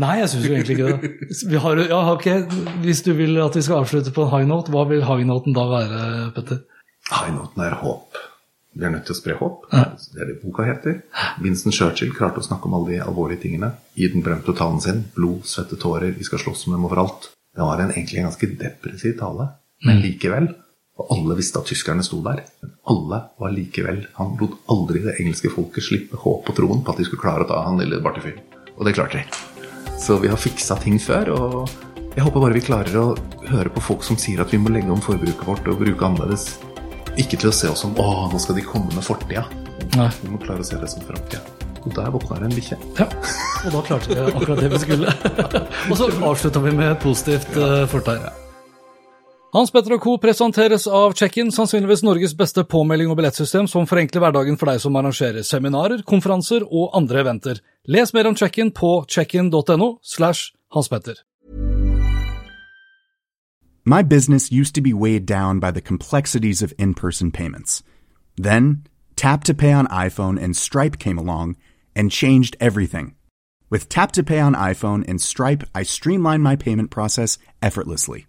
S1: Nei, jeg syns jo egentlig ikke det. Vi har, ja, okay. Hvis du vil at vi skal avslutte på en high note, hva vil high noten da være, Petter?
S2: High-noten er håp. Vi er nødt til å spre håp.
S1: Ja.
S2: Det er det boka heter. Vincent Churchill klarte å snakke om alle de alvorlige tingene i den berømte talen sin. Blod, svette, tårer, vi skal slåss med dem overalt. Det var en, egentlig en ganske depressiv tale, men likevel. Og alle visste at tyskerne sto der. Men alle var likevel Han lot aldri det engelske folket slippe håp og troen på at de skulle klare å ta han lille bartefyren. Og det klarte de. Så vi har fiksa ting før, og jeg håper bare vi klarer å høre på folk som sier at vi må legge om forbruket vårt og bruke annerledes. Ikke til å se oss som 'Å, nå skal de komme med fortida'. Vi må klare å se det som framtida. Og der våkna det en bikkje.
S1: Ja, og da klarte vi akkurat det vi skulle. *laughs* og så avslutta vi med et positivt ja. fortegn. Hans Petter og Co. presenteres av Check-in, sannsynligvis Norges beste påmelding og billettsystem som forenkler hverdagen for deg som arrangerer seminarer, konferanser og andre eventer. Les mer om Check-in på checkin.no slash Hans Petter.
S4: My business used to be weighed down by the complexities of in person payments. Then, Tap to Pay on iPhone and Stripe came along and changed everything. With Tap to Pay on iPhone and Stripe, I streamlined my payment process effortlessly.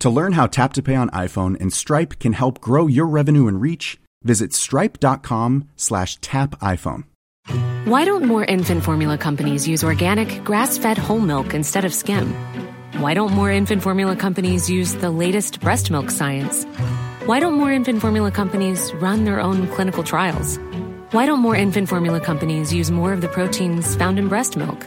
S4: To learn how Tap to Pay on iPhone and Stripe can help grow your revenue and reach, visit stripe.com slash tap iPhone.
S5: Why don't more infant formula companies use organic, grass fed whole milk instead of skim? Why don't more infant formula companies use the latest breast milk science? Why don't more infant formula companies run their own clinical trials? Why don't more infant formula companies use more of the proteins found in breast milk?